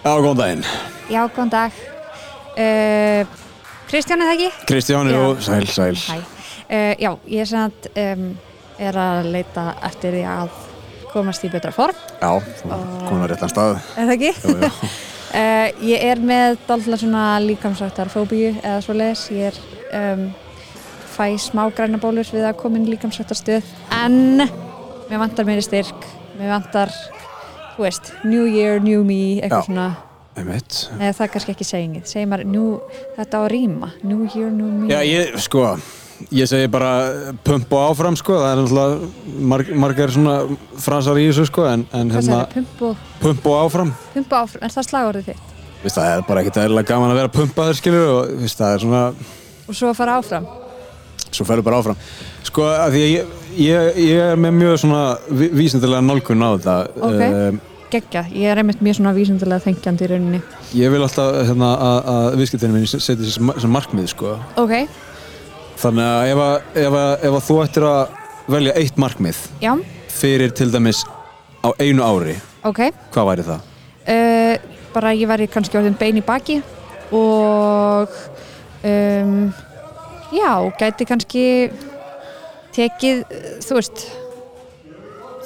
Já, góðan daginn. Já, góðan dag. Uh, Kristján er það ekki? Kristján, Já. jú, sæl, sæl. Hæ. Uh, já, ég er, samt, um, er að leita eftir því að komast í betra form. Já, þú komin á réttan stað. Er það ekki? Jú, jú. Uh, ég er með dálitlega svona líkamsrættarfóbíu eða svo leiðis. Ég er um, fæ smá græna bólur við að koma inn í líkamsrættarstöð en mér vantar meiri styrk. Mér vantar, þú veist, New Year, New Me, eitthvað svona. Eða það er kannski ekki segingið. Segir maður, nú, þetta á að rýma. New Year, New Me. Já, ég, sko, ég segi bara pump og áfram, sko. Það er náttúrulega marg, margar svona frasar í þessu, sko, en, en hérna, segir pump og, pump og áfram. pump og áfram? Er það slagorðið þitt? Vist, það er bara ekkert eðlilega gaman að vera pumpaður, skilur, og vist, það er svona, Og svo að fara áfram? svo ferur bara áfram. Sko, að því að ég, ég, ég er með mjög svona ví- vísindilega nálgun á þetta. Ok. Um, Gekkja, ég er einmitt mjög svona vísindilega þengjandi í rauninni. ég vil alltaf, hérna, að, viðskiptinu minni setja þessi sem, markmið, sko. Ok, Þannig að ef, að, ef, að, ef að þú ættir að velja eitt markmið já, fyrir til dæmis á einu ári, ok. hvað væri það? Uh, bara ég væri kannski orðin bein í baki og um, já, gæti kannski tekið, þú veist,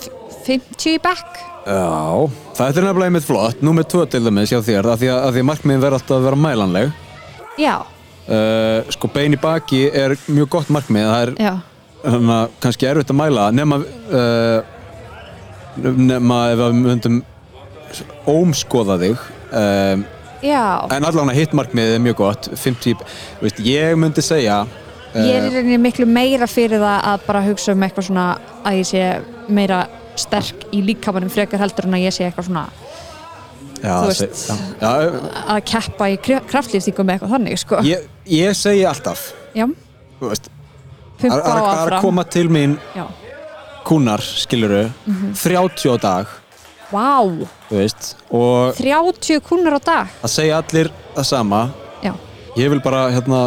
f- 50 í bekk. Já, það er nefnilega einmitt flott, númer 2 til dæmis hjá þér, af því að, að því markmiðin verður alltaf að vera mælanleg. Já, Uh, sko bein í baki er mjög gott markmið, það er hana, kannski erfitt að mæla, nema, uh, nema ef við myndum ómskoða þig, um, já. en allavega hitt markmiðið er mjög gott, 50, veist, ég myndi segja Ég er í rauninni miklu meira fyrir það að bara hugsa um eitthvað svona að ég sé meira sterk í líkamanum frekar heldur en að ég sé eitthvað svona Já, Þú veist. já, já, að keppa í kraftlýftingum með eitthvað þannig sko. ég, ég segi alltaf veist, að, að, að koma til mín Já, kúnar, skiluru 30 á dag. Þú veist, og 30 kúnar á dag? Að segja allir það sama. Já, ég vil bara, hérna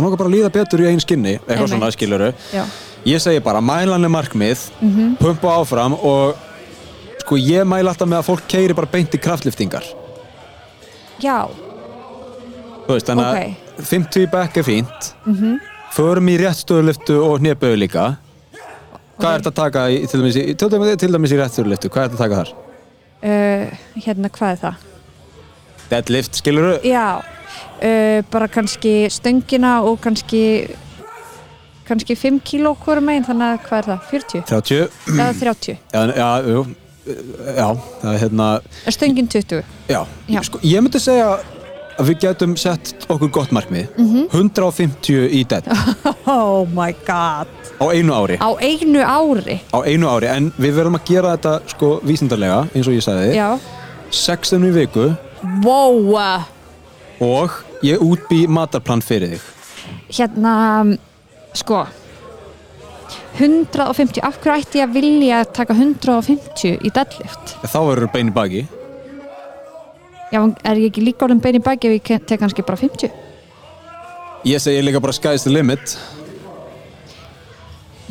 ég langar bara að líða betur í einn skinni eitthvað Einmitt. svona, skiluru já, ég segi bara, mælanlega markmið Mhm. pumpa áfram og sko, ég mæla alltaf með að fólk keiri bara beint í kraftliftingar já, þú veist, þannig Ok. að 50 í back er fínt förum í réttstöðuliftu og hnéböðu líka hvað er þetta að taka í, til, dæmis, í, dæmis í réttstöðuliftu, hvað er þetta að taka þar? uh, hérna hvað er það? Deadlift, skiluru? Já, uh, bara kannski stöngina og kannski kannski 5 kíló hverju megin, þannig að hvað er það? 40? 30 Eða 30? já, já, jú, já, það er hérna Er stöngin 20? já, Já. Sko, ég myndi segja að við getum sett okkur gott markmið 150 í dead Oh my god á einu ári Á einu ári? á einu ári, en við verðum að gera þetta sko vísindarlega, eins og ég sagði Já 6 í viku Wow og ég útbý matarplan fyrir þig Hérna, sko 150, af hverju ætti ég að vilja taka 150 í deadlift? þá verður bein í baki Já, er ég ekki líka orðin bein í baki ef ég tek kannski bara 50? ég segi líka bara sky's the limit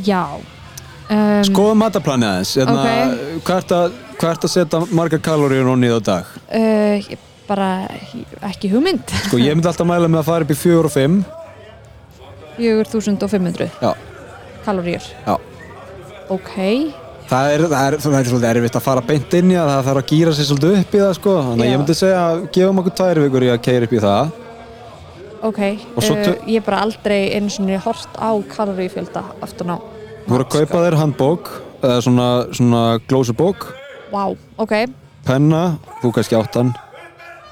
Já um, skoðum matarplani aðeins hérna, Ok. hvað ert að, setja margar kaloríur og niður á dag uh, Bara ekki hugmynd. Sko ég myndi alltaf mæla með að fara upp í 4 og 5 4500 já, kaloríur já. Ok, Það er, það, er, það er svolítið erfitt að fara beint inn í það, það þarf að gýra sér svolítið upp í það sko. Þannig að Já. ég myndi segja að gefum okkur tvær vikur í að keira upp í það. ok Og svo uh, tö- Ég hef bara aldrei einu svona hort á kaloríufjölda aftur á Þú voru að kaupa þér handbók, eða svona, svona glósubók, Vá, ok. Penna, þú kannski áttan,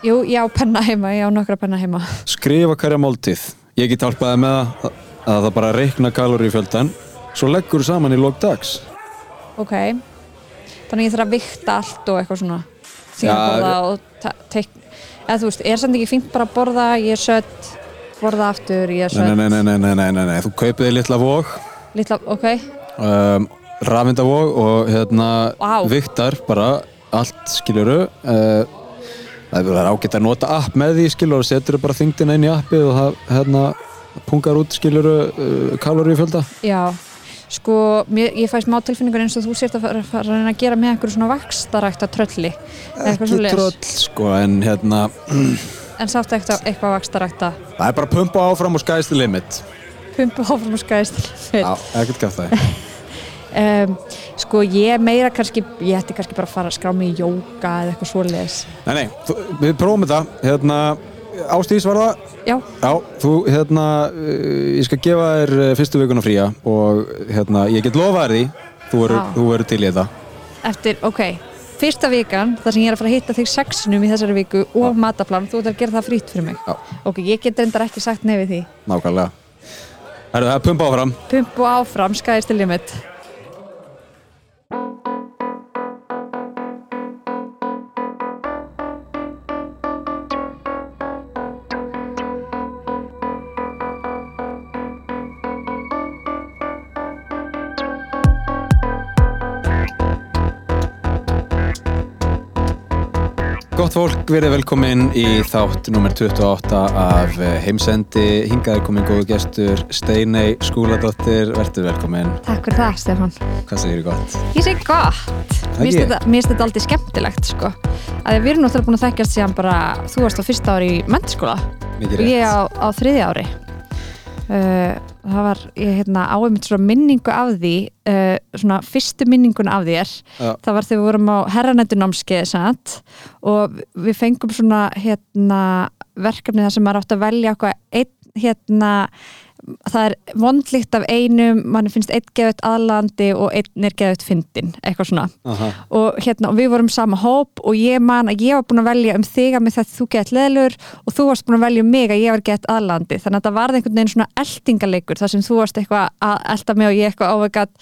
Jú, ég á penna heima, ég á nokkra penna heima. Skrifa hverja máltíð. Ég get hjálpaði með það að það bara reikna kaloríufjöldan, svo leggur þú saman í lók dags. Ok. Þannig ég þarf að vikta allt og eitthvað svona. Því að Já, borða og tek Eða þú veist, er samt ekki fínt bara að borða Ég er sött, borða aftur, ég er sött nei, nei, nei, nei, nei, nei, nei, þú kaupið þér litla vóg, Lítla, ok, um, rafindavóg og hérna Vá. viktar bara allt skiljuru uh, það er ágætt að nota app með því skiljuru og setur bara þingdina inn í appið og það hérna pungar út skiljuru uh, kaloríufjölda. Já sko, mér, ég fæ smá tilfinningur eins og þú sért að fara, að gera með einhverju svona vakstarækta trölli ekki tröll sko en hérna en sátt eitthvað, eitthvað vakstarækta það er bara pumpa áfram og sky's the limit. Pumpu áfram og skæðist já, ekkert gæft það um, sko ég meira kannski ég ætti kannski bara að fara að skrá mig í jóka eða eitthvað svoleiðis. Nei, nei, þú, við prófum þetta. Hérna, Ástís var það? Já, Já, þú, hérna, uh, ég skal gefa þér uh, fyrstu vikuna fría og hérna, ég get lofa þér því, þú verður verður til í þetta. eftir, ok fyrsta vikan, þar sem ég er að fara að hitta þig sexinum í þessari viku og mataplan þú ert að gera það frýtt fyrir mig. Já. ok, ég get reyndar ekki sagt nefið því. Nákvæmlega. Það er pumpa áfram. pumpu áfram, skæðist til limit fólk, verið velkomin í þátt nummer 28 af eh, heimsendi. Hingað er komin góðu gestur Steinei Skúladóttir. Verður velkomin. takk fyrir það, Stefán Hvað segir þið gott? ég segi gott, mér finnst þetta, aldrei skemmtilegt sko. að við erum náttúrulega búin að þekkjast síðan bara þú varst á fyrsta ári í mennskóla og ég á, á þriðja ári uh, það var ég hérna áeinmitt svona minningu af því uh, svona fyrstu minningun af þér Já. það var þegar við vorum á herranættunámskeið og við fengum svona hérna verkefni þar sem maður átt að velja eitthvað einn hérna það er vondlíkt af einum mann finnst einn geðut aðlandi og einn er geðut fyndin, eitthvað svona. Og hérna, og við vorum sama hóp og ég man að ég var búin að velja um þig að með þetta þú gett leðlur og þú varst búin að velja um mig að ég var gett aðlandi þannig að það varði einhvern veginn svona eldingaleikur þar sem þú varst eitthvað að elda mig og ég eitthvað óvegat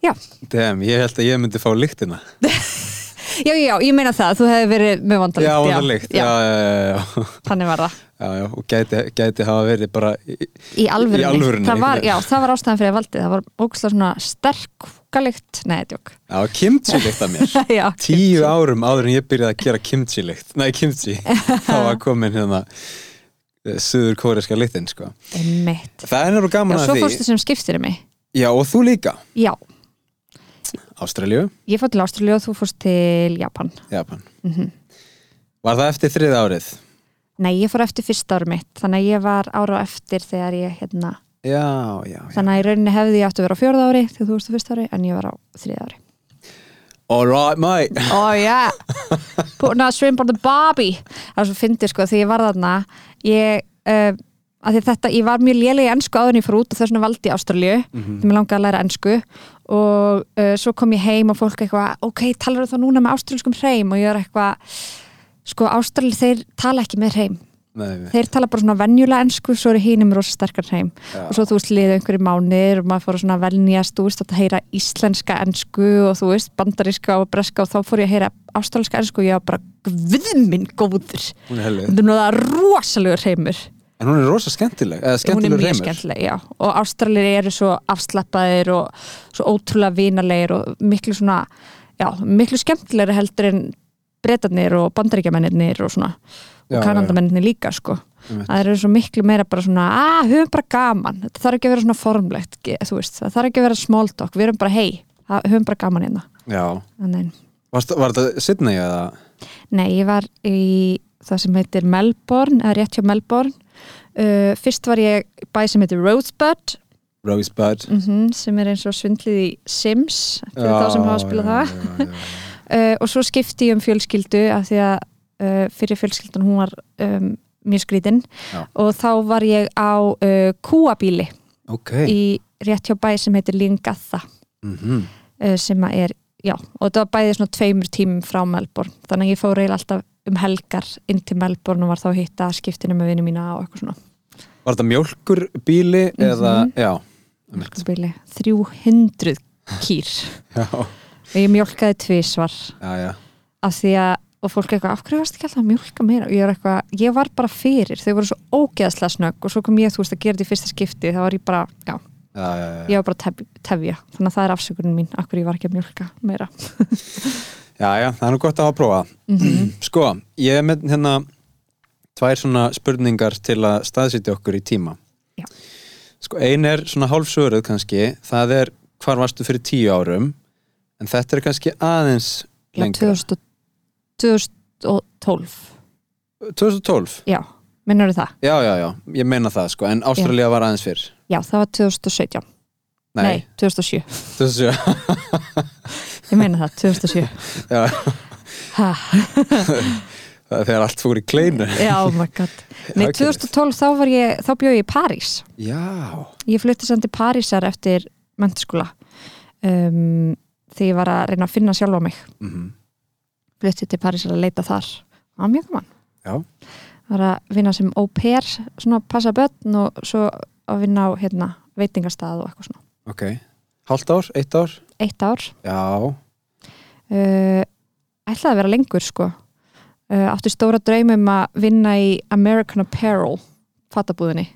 já, Dem, ég held að ég myndi fá lyktina. já, já, ég meina það þú hefði verið með Já, lykt. Já, já, já, já. þannig var það Já, já, og gæti, gæti hafa verið bara í, í alvörunni, Í alvörunni, það var, já, það var ástæðan fyrir valdið það var ógustlega svona sterk húkalikt nei, djók Já, kimchi lykt af mér. já, Tíu árum áður en ég byrjaði að gera kimchi lykt. Nei, kimchi. þá var komin hérna suður kóreska lyktin, sko. einmitt Það er náttúrulega já, gaman svo að því. fórstu sem skiptir mig Já, og þú líka. já, Ástralju, ég fór til Ástralíu og þú fórst til Japan Japan. Mhm. Var það eftir þriða árið? Nei, ég fór eftir fyrsta ári mitt þannig að ég var ára á eftir þegar ég hérna, Já, já, já. þannig að í rauninni hefði ég átt að vera á fjórða ári þegar þú varst á fyrsta ári en ég var á þriða ári All right, mate. Oh yeah Putting a shrimp on the barbie Það er svo fyndið sko þegar ég var þarna ég, uh, þetta, ég var mjög lélega í ennsku áður en ég fór út og þess vegna valdi ég Ástralíu Mhm. þegar mér langaði að læra ennsku og uh, svo kom ég heim og fólk eitthvað ok, talar þú þá núna með ástralskum hreim og ég er eitthvað sko Ástralíu þeir tala ekki með hreim. Nei, þeir tala bara svona venjulega ennsku svo eru hínum rosa sterkar hreim. Já. og svo þú veist liðið einhverju mánir og maður fór svona velnjast, þú veist að heyra íslenska ennsku og þú veist bandaríska og breska og þá fór ég að heyra ástralska ennsku og ég var bara guðminn góður. Er þetta er það rosalegur hreimur. En hún er rosa skemmtileg, eða hún er skemmtileg mjög reymur. skemmtileg, já. Og ástralir eru svo afslappaðir og svo ótrúlega vinalegir og miklu svona, já, miklu skemmtilegri heldur en bretarnir og bandaríkjamennir og svona Já, og kanadamennir líka sko. Það eru svo miklu meira bara svona að, höfum bara gaman, þetta þarf ekki að vera svona formlegt veist, það þarf ekki að vera small talk. Við erum bara hei, höfum bara gaman hérna. Já. Varst, var þetta Sydney eða? nei, ég var í það sem heitir Melbourne, eða rétt hjá Melbourne. Uh, fyrst var ég bæ sem heitir Rosebud. Rosebud. mm sem er eins og svindlið í Sims fyrir þá sem hafa að spila það. já, já, já. Uh, og svo skipti ég um fjölskyldu af því að uh, fyrir fjölskyldan hún var um, mjög skrítin Já. og þá var ég á uh, kúabíli Ok. í rétt hjá bæ sem heitir Lingatha Mhm. uh, sem að er, já, og þetta var bæðið svona tveimur tímum frá Melbourne þannig að ég fór eiginlega alltaf um helgar inn til Melbourne og var þá að hitta skiptinu með vinnu mína og eitthvað svona Var þetta mjölkurbíli eða, Mhm. já. Kúabíli, 300 kýr Já, og ég já, já. af því að og fólk eitthvað, af hverju varst ekki alltaf að mjólka meira og ég, er eitthvað, ég var bara fyrir, þau voru svo ógeðslega snögg og svo kom ég, þú veist, að gera þetta í fyrsta skipti þá var ég bara, já, Já, já, já. ég var bara tef, tefja þannig að það er afsökunin mín, af hverju ég var ekki að mjólka meira Já, já, það er nú gott að hafa að prófa. Mhm. Sko, ég er með hérna tvær svona spurningar til að staðsitja okkur í tíma. Já. Sko, ein er svona hálfsöruð kannski, það er hvar varstu fyrir tíu árum en þetta er kannski aðeins lengra. 2000 2012 2012? Já, minnur það? Já, já, já, ég meina það sko en Ástralía var aðeins fyrr. Já, það var 2017 Nei, 2007 2007 Ég meina það, 2007 Já, þegar allt fór í kleinu. Já, oh my god. Nei, Það er ekki 2012 þá var ég, þá bjóð ég í París. Já, Ég flutti samt til Parísar eftir mentaskóla um, þegar ég var að reyna að finna sjálfa mig. Mm flutti til Parísar að leita þar. Það var mjög gaman. Já, var að vinna sem au pair svona passa börn og svo að vinna á hérna, veitingastað og eitthvað svona. Ok. Hálft ár, eitt ár? eitt ár. Já, uh, ætlaði að vera lengur sko. Uh, átti stóra draumum að vinna í American Apparel fattabúðinni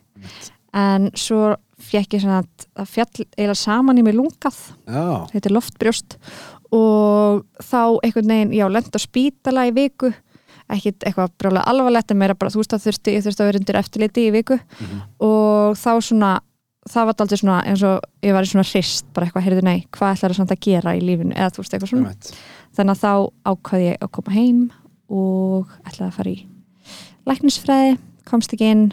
en svo fekk ég svona að það fjall eiginlega saman í mig lungað. Já, þetta er loftbrjóst. Og þá einhvern veginn, já, lent á spítala í viku. Ekkit eitthvað brjálega alvarlegt en meira bara, þú veist að þurfti, ég þurfti að vera undir eftirliti í viku. Mhm. og þá svona það var aldrei svona eins og ég var í svona hrist bara eitthvað, heyrðu nei, hvað ætlar það að gera í lífinu? Eða þú veist eitthvað svona. Einmitt. þannig að þá ákvaði ég að koma heim og ætlaði að fara í læknisfræði, komst ekki inn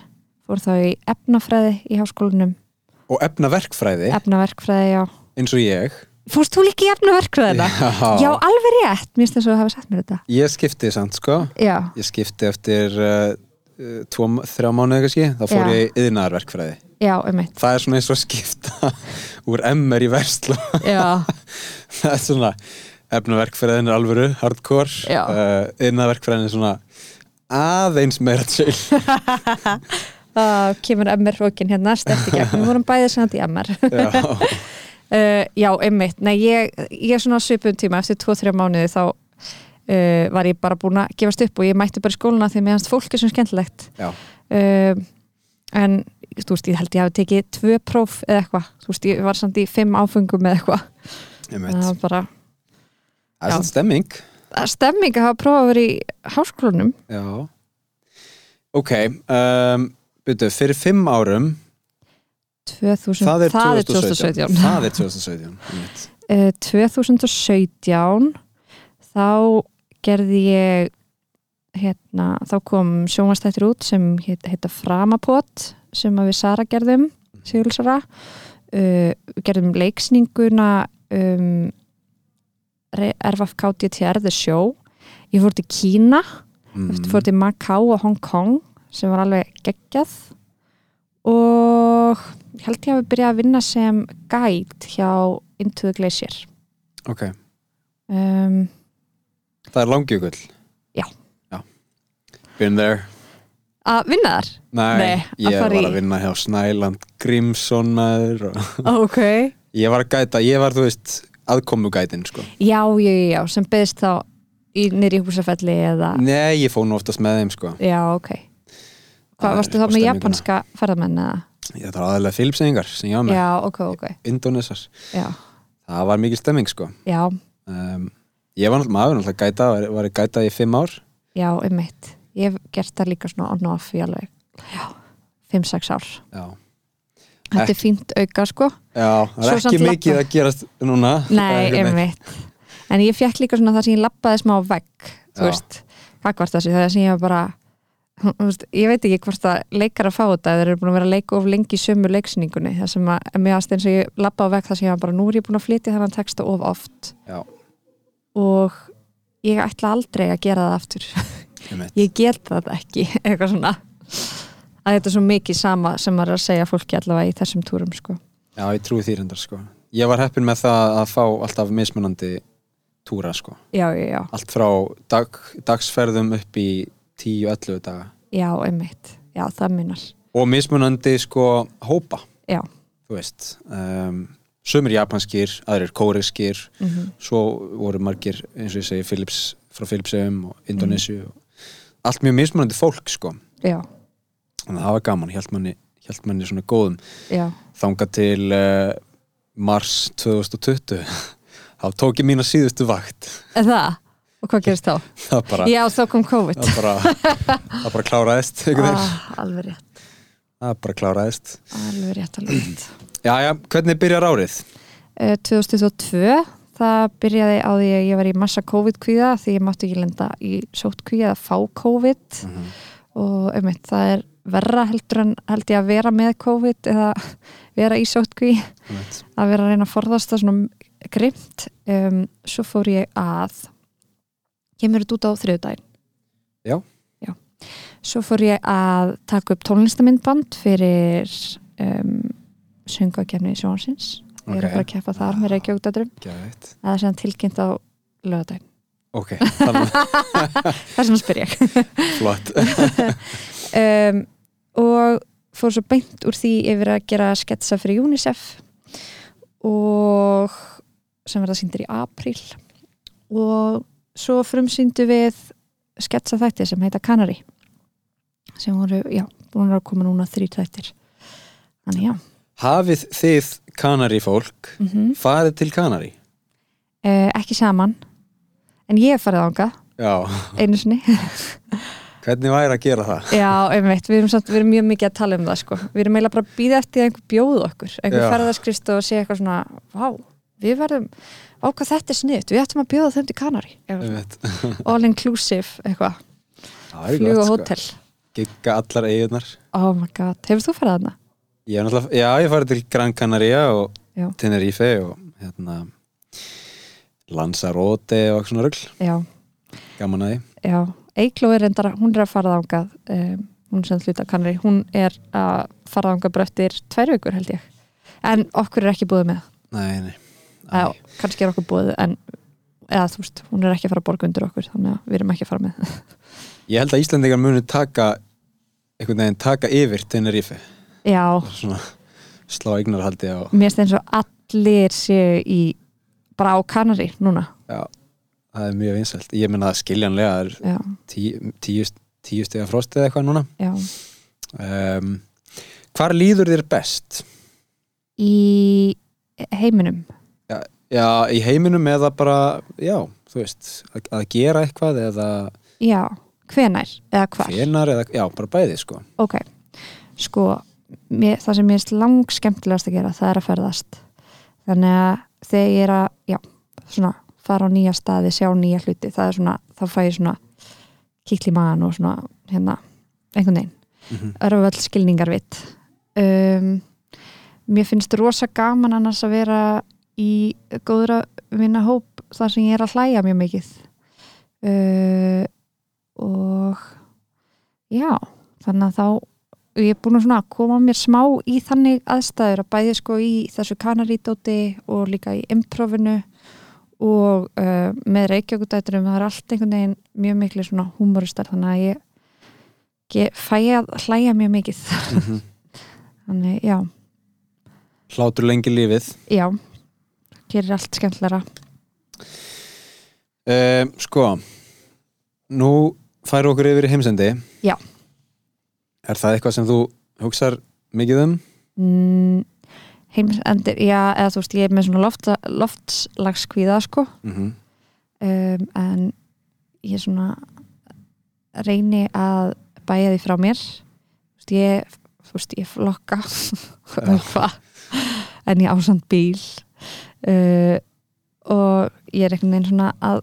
fór þá í efnafræði í háskólanum, Og efnaverkfræði, efnaverkfræði, já. Eins og ég. Fórst þú líka í efnaverkfræðina? Já, alveg rétt, mér finnst þess að þú hafa sagt mér þetta. Ég skipti samt sko. Já, Ég skipti eftir uh, uh, tvo, þrjá mánuði kannski. Þá fór Já. ég í yðnaðarverkfræði já, um eitt Það er svona eins og skipta úr MR í verslu. Já, Það er svona efnaverkfræðin er alvöru, hardcore. Já. uh, Yðnaðarverkfræðin er svona aðeins meira chill það kemur MR hrókin hérna stert í gegn, við vorum bæðið samt í MR Já, uh, Já, einmitt, nei, ég, ég er svona svipum tíma. Eftir 2-3 mánuði þá uh, var ég bara búin að gefast upp og ég mætti bara í skóluna því hans fólk er svo skemmtilegt. Uh, en þú veist, ég held ég hafi tekið tvö próf eða eitthvað, þú veist, ég var samt í fimm áfengum eða eitthvað, það var bara Það er svona stemming. Það er stemming að hafa prófað að vera í háskólanum. Já. Ok, um, byrju, fyrir fimm árum 2000, Það er 2017 2017 Það er 2017 einmitt. Eh, 2017 þá gerði ég hérna, þá kom sjónvastættir út sem heit, heita Framapot sem við Sara gerðum Sigurðsara uh, við gerðum leiksninguna um, RFK DTR The Show. Ég fór til Kína mm. fór til Macau og Hong Kong sem var alveg geggjað. Og ég held ég að við byrjaði að vinna sem guide hjá Into the Glacier. Ok, um, það er langjökull? Já. Já. Been there? Að vinna þar? Nei, Nei, ég var að vinna hjá Snæland Grímsson maður og ok. Ég var að gæta, ég var þú veist aðkomugætin sko. Já, já, já, sem beðist þá í nýri húsafelli eða Nei, ég fóð nú oftast með þeim sko. Já, ok hvað varstu þá með japanska ferðamenn eða? Ég þarf aðalega Filipsengingar sem ég á með. Já, ok, ok. Indonesar, já, það var mikil stemming sko. Já, um, Ég var náttúrulega maður náttúrulega gæta, var, var að gæta í fimm ár. Já, um mitt ég gert það líka svona on off í alveg já, 5-6 ár. Já, þetta er fínt auka sko. Já það er ekki mikið labba- að gerast núna. Nei, Það neitt. einmitt. En ég fekk líka svona það sem ég lappaði smá vegg Þú veist, hvað var Það sem ég var bara veist, Ég veit ekki hvort að leikar að fá þetta Þeir eru búin að vera að leika of lengi í sömu leiksningunni Það sem að, mér aðst eins og ég lappaði á vegg Það sem ég var bara, nú er ég búin að flytja þennan texta of oft. Já. Og ég ætla aldrei að gera það aftur. Ég get það ekki Eitthvað svona. Að þetta er svo mikið sama sem maður er að segja fólki allavega í þessum túrum sko. Já, ég trúi því reyndar sko. Ég var heppin með það að fá alltaf mismunandi túra sko. Já, já, já, Allt frá dag, dagsferðum upp í 10-11 daga. Já, einmitt. Já, það minnar Og mismunandi sko hópa. Já, Þú veist um, Sumir japanskir, aðrir kóriskir mhm. Svo voru margir eins og ég segi Philips, frá Philipsum og Indonésiu Allt mjög mismunandi fólk sko. Já, að það var gaman, hjælt manni, hélt manni svona góðum. Já. Þanga til uh, mars 2020 þá tók ég mína síðustu vakt. Er það? Og hvað gerist þá? það bara, Já, þá kom COVID það bara, það bara kláraðist einhvern veginn. ah, Alveg rétt það bara kláraðist Alveg rétt, alveg rétt já, já, hvernig byrjar árið? uh, 2022 það byrjaði á því að ég var í massa COVID-kvíða því ég mátti ekki lenda í sótkvíða eða fá COVID Mhm. og einmitt, það er verra heldur en held ég að vera með COVID eða vera í sótkví Einmitt. að vera að reyna að forðast það svona grimt um, svo fór ég að kemur þetta út á þriðudaginn Já. Já. svo fór ég að taka upp tónlistamindband fyrir um, söngakefni sjónsins ég er að fara að keppa þar með Reykjavík-dætturum Gæðveit. eða sem tilkynnt á lögadaginn Ok, það sem spyr ég flott. um, og fór svo beint úr því yfir að gera sketsa fyrir UNICEF og sem verða síndir í apríl og svo frumsýndu við sketsa þættir sem heita Canary sem voru, já, búin að koma núna þrý þættir þannig já Hafið þið Kanari fólk mm farið til Kanari? ekki saman en ég farið ánga Já, einu sinni hvernig væri að gera það? Já, einmitt, við erum, samt, við erum mjög mikið að tala um það sko. við erum eiginlega bara að býða eftir einhver bjóð okkur einhver Já. ferðaskrist og sé eitthvað svona vá, við verðum, á hvað þetta er sniðt við ættum að bjóða þeim til Kanari all inclusive eitthvað gott, og sko. hótel Gigga allar eigurnar. oh my god, hefur þú farið hef náttúrulega, já, ég farið til Gran Canaria og Já. Tenerife og hérna Lanzarote og svona rugl. Já, Gaman að því. Eikló er reyndar, hún er að fara þangað um, hún er sem hluta Kanari hún er að fara þangað bara eftir tvær vikur held ég en okkur er ekki búið með Nei, nei. Æ, kannski er okkur búið en eða þú veist, hún er ekki að fara að borga undir okkur þannig að við erum ekki að fara með Ég held að Íslandingar muni taka einhvern veginn taka yfir Tenerife. Já, Svona slá eignarhaldi á, mér finnst eins og allir séu í bara á Kanari núna já, það er mjög vinsælt. Ég menna að skiljanlega það er tíu, tíu, tíu stiga frost eða eitthvað núna. já Um, hvar líður þér best? Í heiminum Já, í heiminum eða bara, já, þú veist, að, að gera eitthvað eða Já, hvenær eða hvar? Hvenar eða, já, bara bæði, sko. Ok, sko mér, það sem mér finnst lang skemmtilegast að gera það er að ferðast. Þannig að þegar ég er að já, svona fara á nýja staði sjá nýja hluti, það er svona þá fæ ég svona kýkli magan og svona hérna, einhvern veginn. Mm -hmm. örföll skilningarvitt um, mér finnst rosa gaman annars að vera í góðra vinna hóp þar sem ég er að hlæja mjög mikið. Uh, og já þannig að þá ég er búin að koma mér smá í þannig aðstæður að bæði sko í þessu kanarítóti og líka í improvinu og uh, með reykjökudæturum það er allt einhvern veginn mjög miklu svona húmoristar þannig að ég, ég fæ að hlæja mjög mikið. Þannig já, Hlátur lengi lífið. já gerir allt skemmtlara Um, sko, nú færu okkur yfir í heimsendi. Já. Er það eitthvað sem þú hugsar mikið um? mm, heimsendir, já, eða þú veist ég er með svona loft, loftslagskvíða sko Mm -hmm. um, en ég svona reyni að bæja því frá mér þú veist, ég, þú veist, ég flokka en ég ásand bíl uh, og ég er einhvern veginn svona að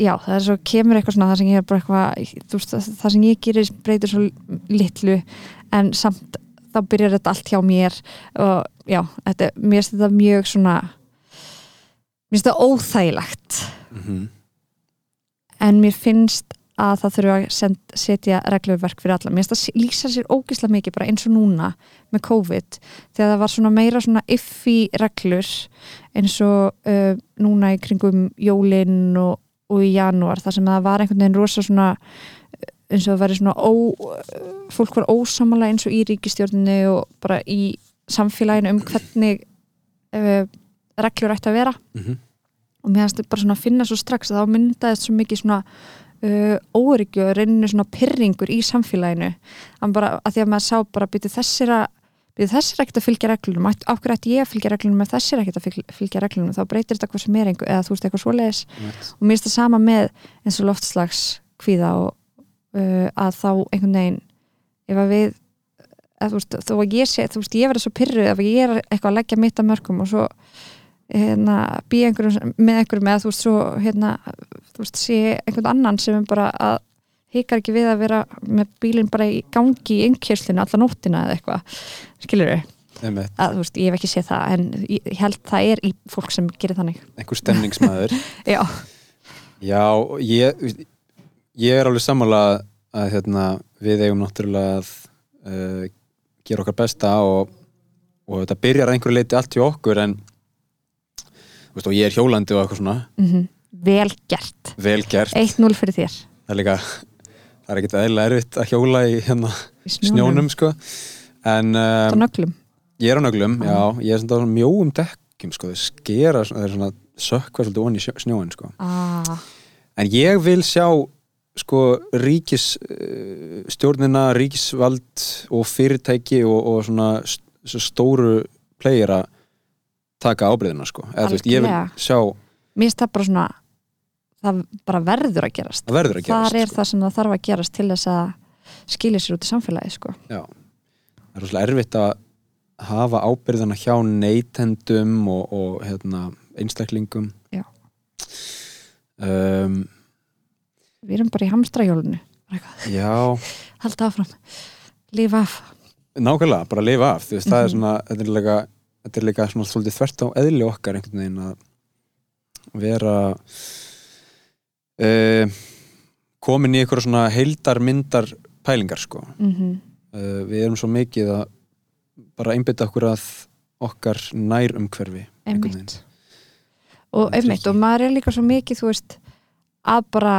já, það er svo kemur eitthvað svona það sem ég er bara eitthvað þú veist, það, sem ég gerir breytir svo litlu en samt þá byrjar þetta allt hjá mér. Og já, þetta, mér finnst þetta mjög svona mér finnst þetta óþægilegt. Mm en mér finnst að það þurfa að send, setja reglurverk fyrir alla mér finnst það lýsa sér ógislega mikið bara eins og núna með COVID þegar það var svona meira svona iffi reglur eins og uh, núna í kringum jólin og, og í janúar þar sem það var einhvern veginn rosa svona eins og það væri svona ó, fólk var ósamalega eins og í ríkistjórninu og bara í samfélaginu um hvernig uh, reglur ætti að vera -hmm. og mér finnst bara svona að finna svo strax að þá myndaðist svo mikið svona uh, óryggju og reyninu svona pyrringur í samfélaginu. Bara, að því að maður sá bara byrju þessir að byrju þessir ekkert að fylgja reglunum. Af hverju ætti ég að fylgja reglunum ef þessir ekkert að fylgja, reglunum? Þá breytir þetta hvað sem er einhver, eða þú veist eitthvað svoleiðis. Og mér finnst það sama með eins og loftslags kvíða og uh, að þá einhvern veginn ef að við að, þú veist, þó að ég sé, þú veist, ég verði svo pyrruð ef ég er eitthvað að leggja mitt að mörgum og svo hérna, býja einhverjum með einhverjum eða þú veist, svo hérna, þú veist, sé einhvern annan sem er bara að hikar ekki við að vera með bílinn bara í gangi í innkjörslinu alla nóttina eða eitthvað, skilur einmitt, að veist, ég hef ekki séð það en ég held það er í fólk sem gerir þannig. Einhver stemningsmaður. Já, Já, ég, ég er alveg sammála að hérna, við eigum náttúrulega að uh, gera okkar besta og, og þetta byrjar einhverju leiti allt hjá okkur en veist, og ég er hjólandi og eitthvað svona. Mm vel gert. Vel gert, 1-0 fyrir þér. Það er líka það er ekkert eðlilega erfitt að hjóla í hérna, í snjónum. sko. En um, ég er á nöglum, Já. já, ég er svona mjóum dekkjum sko, skera, það er svona sökkva svolítið onni í snjóin sko. Ah, En ég vil sjá sko ríkis uh, stjórnina, ríkisvald og fyrirtæki og, og svona st svo stóru playera taka ábyrðina sko. Eða, veist, ég vil sjá mér finnst það bara svona það bara verður að gerast það verður að gerast þar er sko. það sem það þarf að gerast til þess að skilja sér út í samfélagi sko. Já. Það er rosalega erfitt að hafa ábyrðina hjá neytendum og, og hérna, einstaklingum Já. um, við erum bara í hamstrahjólunu Já halda áfram, lífa af Nákvæmlega, bara lifa af, þú veist, það er Mhm. svona þetta er líka, þetta er líka svona svolítið þvert á eðli okkar einhvern veginn að vera uh, komin í einhverja svona heildarmyndar pælingar sko. Mm uh, við erum svo mikið að bara einbytta okkur að okkar nær umhverfi einhvern veginn. og einmitt og maður er líka svo mikið þú veist að bara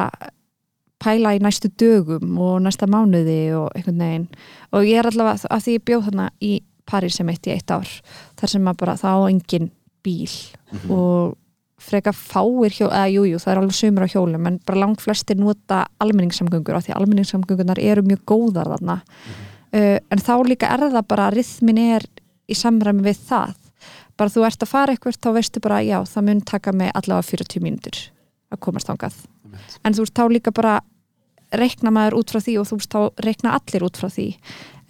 pæla í næstu dögum og næsta mánuði og einhvern veginn. Og ég er allavega að því ég bjóð þarna í París sem eitt í eitt ár þar sem maður bara þá engin bíl Mhm. og freka fáir hjól, eða jújú, jú, það er alveg sumur á hjólum en bara langt flestir nota almenningssamgöngur af því almenningssamgöngunar eru mjög góðar þarna. Uh, en þá líka er það bara rithmin er í samræmi við það. Bara þú ert að fara eitthvað þá veistu bara já, það mun taka mig allavega 40 mínútur að komast þangað. Einmitt. en þú veist þá líka bara reikna maður út frá því og þú veist þá reikna allir út frá því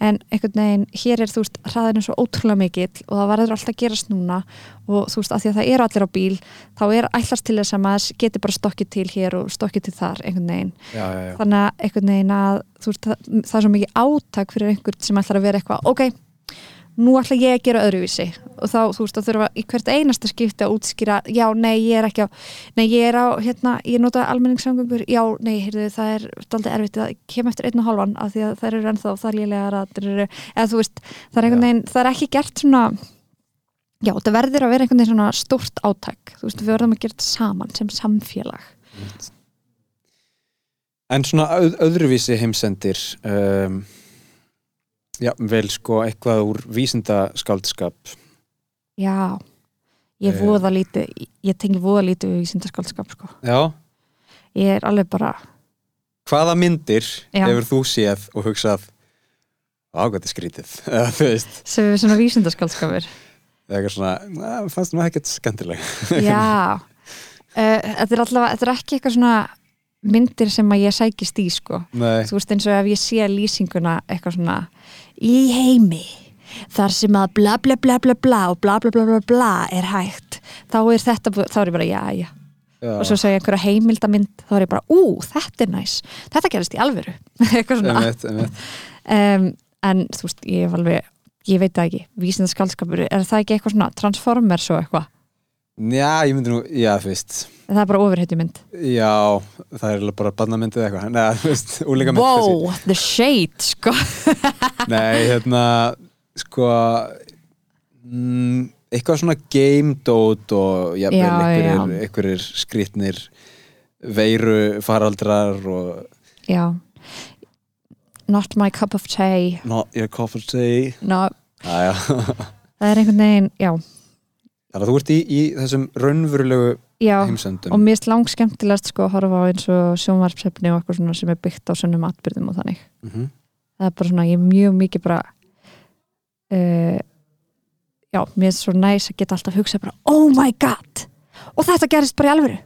en einhvern veginn, hér er þú veist hraðinu svo ótrúlega mikill og það verður alltaf að gerast núna og þú veist að því að það eru allir á bíl þá er ætlast til þess að maður geti bara stokkið til hér og stokkið til þar einhvern veginn Já, já, já. þannig að einhvern veginn að þú veist, það, það er svo mikið átak fyrir einhvern sem ætlar að vera eitthvað, ok nú ætla ég að gera öðruvísi. Og þá, þú veist, að þurfa í hvert einasta skipti að útskýra, já, nei, ég er ekki á nei, ég er á, hérna, ég nota almenningssamgöngur, já, nei, heyrðu, það er daldið erfitt að kem eftir einn og hálfan af því að það eru ennþá það lélegar að eða þú veist, það er einhvern veginn það er ekki gert svona já, það verður að vera einhvern veginn svona stórt átak. Þú veist, við verðum að gera þetta saman sem samfélag. En svona öð, öðruvísi heimsendir um, já, vel sko eitthvað úr vísindaskáldskap Já, ég Eh. voða lítið ég tengi voða lítið við vísindaskaldskap sko. Já, ég er alveg bara hvaða myndir Já. hefur þú séð og hugsað á hvað þetta er skrítið sem við svona vísindaskaldskapur eða eitthvað svona na, fannst maður ekkert skemmtileg Já uh, þetta er allavega, þetta er ekki eitthvað svona myndir sem að ég sækist í sko. Nei, þú veist eins og ef ég sé lýsinguna eitthvað svona í heimi þar sem að bla bla bla bla bla og bla bla bla bla bla er hægt þá er þetta, þá er ég bara já já. Já, og svo segja einhverja heimildamind þá er ég bara, ú, þetta er næs. Þetta gerist í svona. Einmitt, einmitt. um, en þú veist, ég alveg ég veit það ekki, vísindaskaldskapur er það ekki eitthvað svona Transformers og eitthvað Já, ég myndi nú, já, þú veist. Það er bara ofurhetjumynd. Já, það er bara barnamyndið eitthvað. Nei, þú veist, úlíka mynd wow, the shade, sko. Nei, hérna, sko mm, eitthvað svona game dot og jafnvel Já, einhverjir, já. einhverjir skrýtnir veiru faraldrar og já. Not my cup of tea. Not your cup of tea. No, Æja, það er einhvern veginn, já, þannig að þú ert í, í þessum raunverulegu já heimsendum og mér er langt skemmtilegast sko að horfa á eins og sjónvarpsefni og eitthvað svona sem er byggt á sönnum atbyrðum og þannig Mhm. það er bara svona, ég er mjög mikið bara uh, já, mér er svo næs að geta alltaf hugsað bara, oh my god og þetta gerist bara í alvöru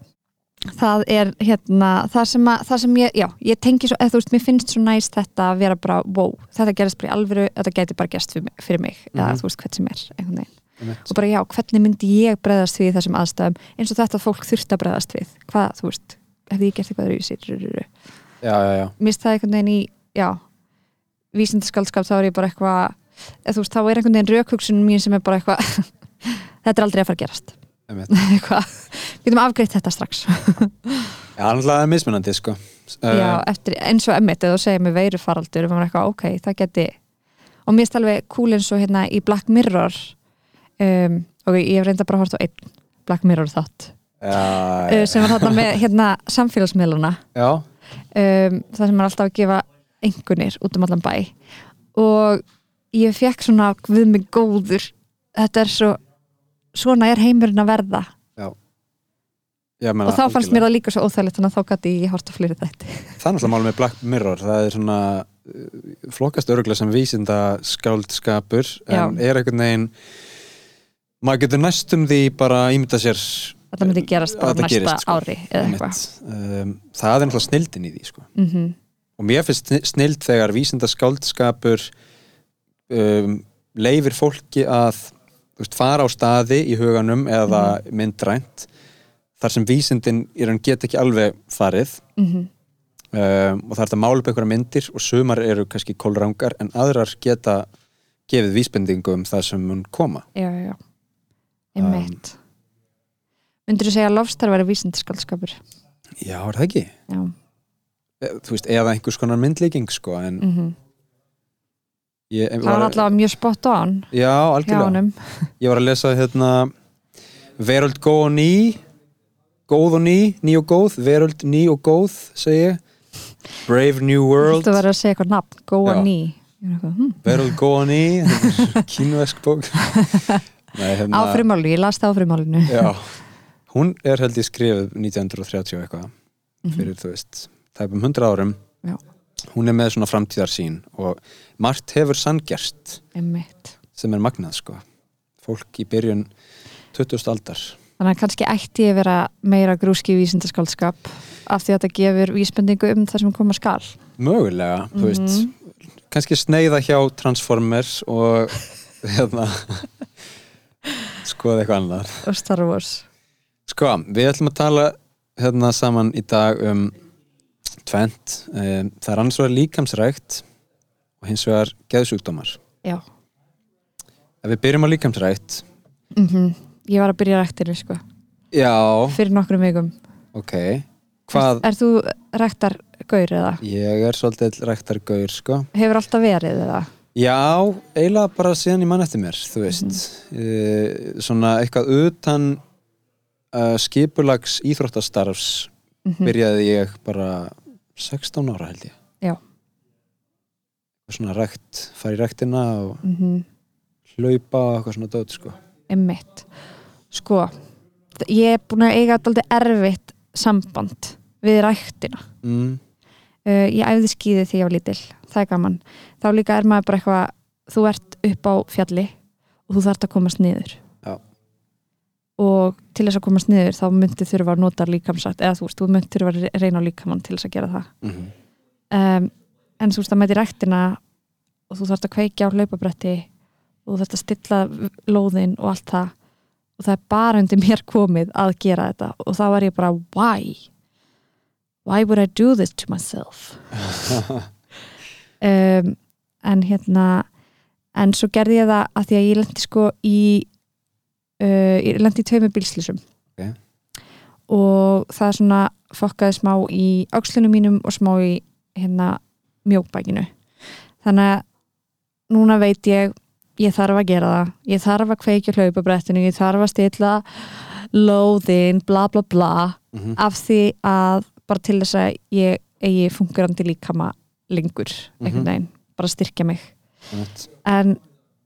það er hérna það sem, að, það sem ég, já, ég tengi svo, eða þú veist, mér finnst svo næst þetta að vera bara, wow, þetta gerist bara í alvöru þetta geti bara gerst fyrir mig, fyrir mig eða Mhm. þú veist, hvern sem er, einhvern veginn. Og bara já, hvernig myndi ég bregðast við þessum aðstæðum, eins og þetta fólk þurft að bregðast við, hvað, þú veist hefði ég gert eitthvað í sér mist það einhvern veginn í, já vísindaskaldskap, þá er ég bara eitthvað þú veist, þá er einhvern veginn rökhugsun mín sem er bara eitthvað þetta er aldrei að fara að gerast. Eitthvað, við getum afgreitt þetta strax. Já, náttúrulega er mismunandi sko. Já, uh, eftir, eins og emmitt eða þú segir með veirufaraldur og maður er eitthvað, ok, það geti og mér er alveg cool eins og hérna í Black Mirror um, og ég hef reynda bara að horfa á einn Black Mirror þátt. Já, uh, sem var þarna með hérna samfélagsmiðluna já, um, það sem er alltaf að gefa engunir út um allan bæ. Og ég fekk svona við mig góður þetta er svo svona er heimurinn að verða. Já. Meina, og þá fannst mér það líka svo óþægilegt þannig að þá gæti ég horta fleiri þetta það er náttúrulega mál með Black Mirror það er svona uh, flokkast örgulega sem vísinda skáldskapur en er einhvern veginn maður getur næstum því bara ímynda sér þetta myndi gerast bara næsta gerist, sko. ári eða eitthvað. Um, það er náttúrulega snildin í því sko. mm og mér finnst sni- snild þegar vísinda skáldskapur um, leifir fólki að veist, fara á staði í huganum eða myndrænt þar sem vísindin í raun get ekki alveg farið. -hmm. um, og það er þetta mála upp einhverja myndir og sumar eru kannski kólrangar en aðrar geta gefið vísbendingu um það sem mun koma. Já, já, já einmitt. Myndir þú segja að lofstar væri vísindaskaldskapur Já, er það ekki? já, E, Þú veist, eða einhvers konar myndlíking sko, en mm ég það var allavega mjög spot on Já, algjörlega. Ég var að lesa hérna Veröld góð og ný Góð og ný, ný og góð Veröld ný og góð, segi ég. Brave New World. Þú verður að segja eitthvað nafn, er eitthvað, hm. Veröld góð og ný Kínuesk bók hérna, á frimálu, ég las það á frimálinu Já, hún er held ég skrifuð 1930 og eitthvað Mhm. fyrir, þú veist, tæpum 100 árum Já. hún er með svona framtíðarsýn og margt hefur einmitt sem er magnað sko fólk í byrjun 20. aldar Þannig að kannski ætti ég vera meira grúski í vísindaskaldskap af því að þetta gefur vísbendingu um það sem koma skal. mögulega, þú veist Mhm. kannski sneiða hjá Transformers og hérna skoða eitthvað annað Og Star Wars. Sko, við ætlum að tala hérna saman í dag um tvent, um, það er annars vegar líkamsrækt og hins vegar geðsjúkdómar. Já. Ef við byrjum á líkamsrækt Mm Ég var að byrja ræktinu, sko. Já, Fyrir nokkrum vikum. ok Hvað? Er þú ræktar gaur eða? Ég er svolítið ræktargaur, sko Hefur alltaf verið eða? Já, eiginlega bara síðan ég mann eftir mér, þú veist mm Svona eitthvað utan uh, skipulags íþróttastarfs Mm byrjaði ég bara 16 ára held ég Já. Svona rækt, fara í ræktina og Mm hlaupa og eitthvað svona dót sko. Emmitt. Sko, ég er búin að eiga alltaf erfitt samband við ræktina. uh, ég æfði skíði þegar ég var lítil það er gaman, þá líka er maður bara eitthvað þú ert upp á fjalli og þú þarft að komast niður Já. og til þess að komast niður þá myndi þurfa að nota líkamsagt eða þú veist, þú myndi þurfa að reyna á líkamann til þess að gera það mm um, en þú veist að mæti ræktina og þú þarft að kveikja á hlaupabretti og þú þarft að stilla lóðin og allt það og það er bara undir mér komið að gera þetta og þá var ég bara why? Why would I do this to myself? um, en hérna en svo gerði ég það að því að ég lendi sko í uh, ég lendi í tveimur bílslýsum Ok. og það svona fokkaði smá í ákslunum mínum og smá í hérna mjókbækinu þannig að núna veit ég ég þarf að gera það, ég þarf að kveikja hlaupabrettinu, ég þarf að stilla lóðin, bla bla bla Mhm. af því að bara til þess að ég eigi fungurandi líkama lengur einhvern Mhm. veginn, bara styrkja mig. Einmitt. en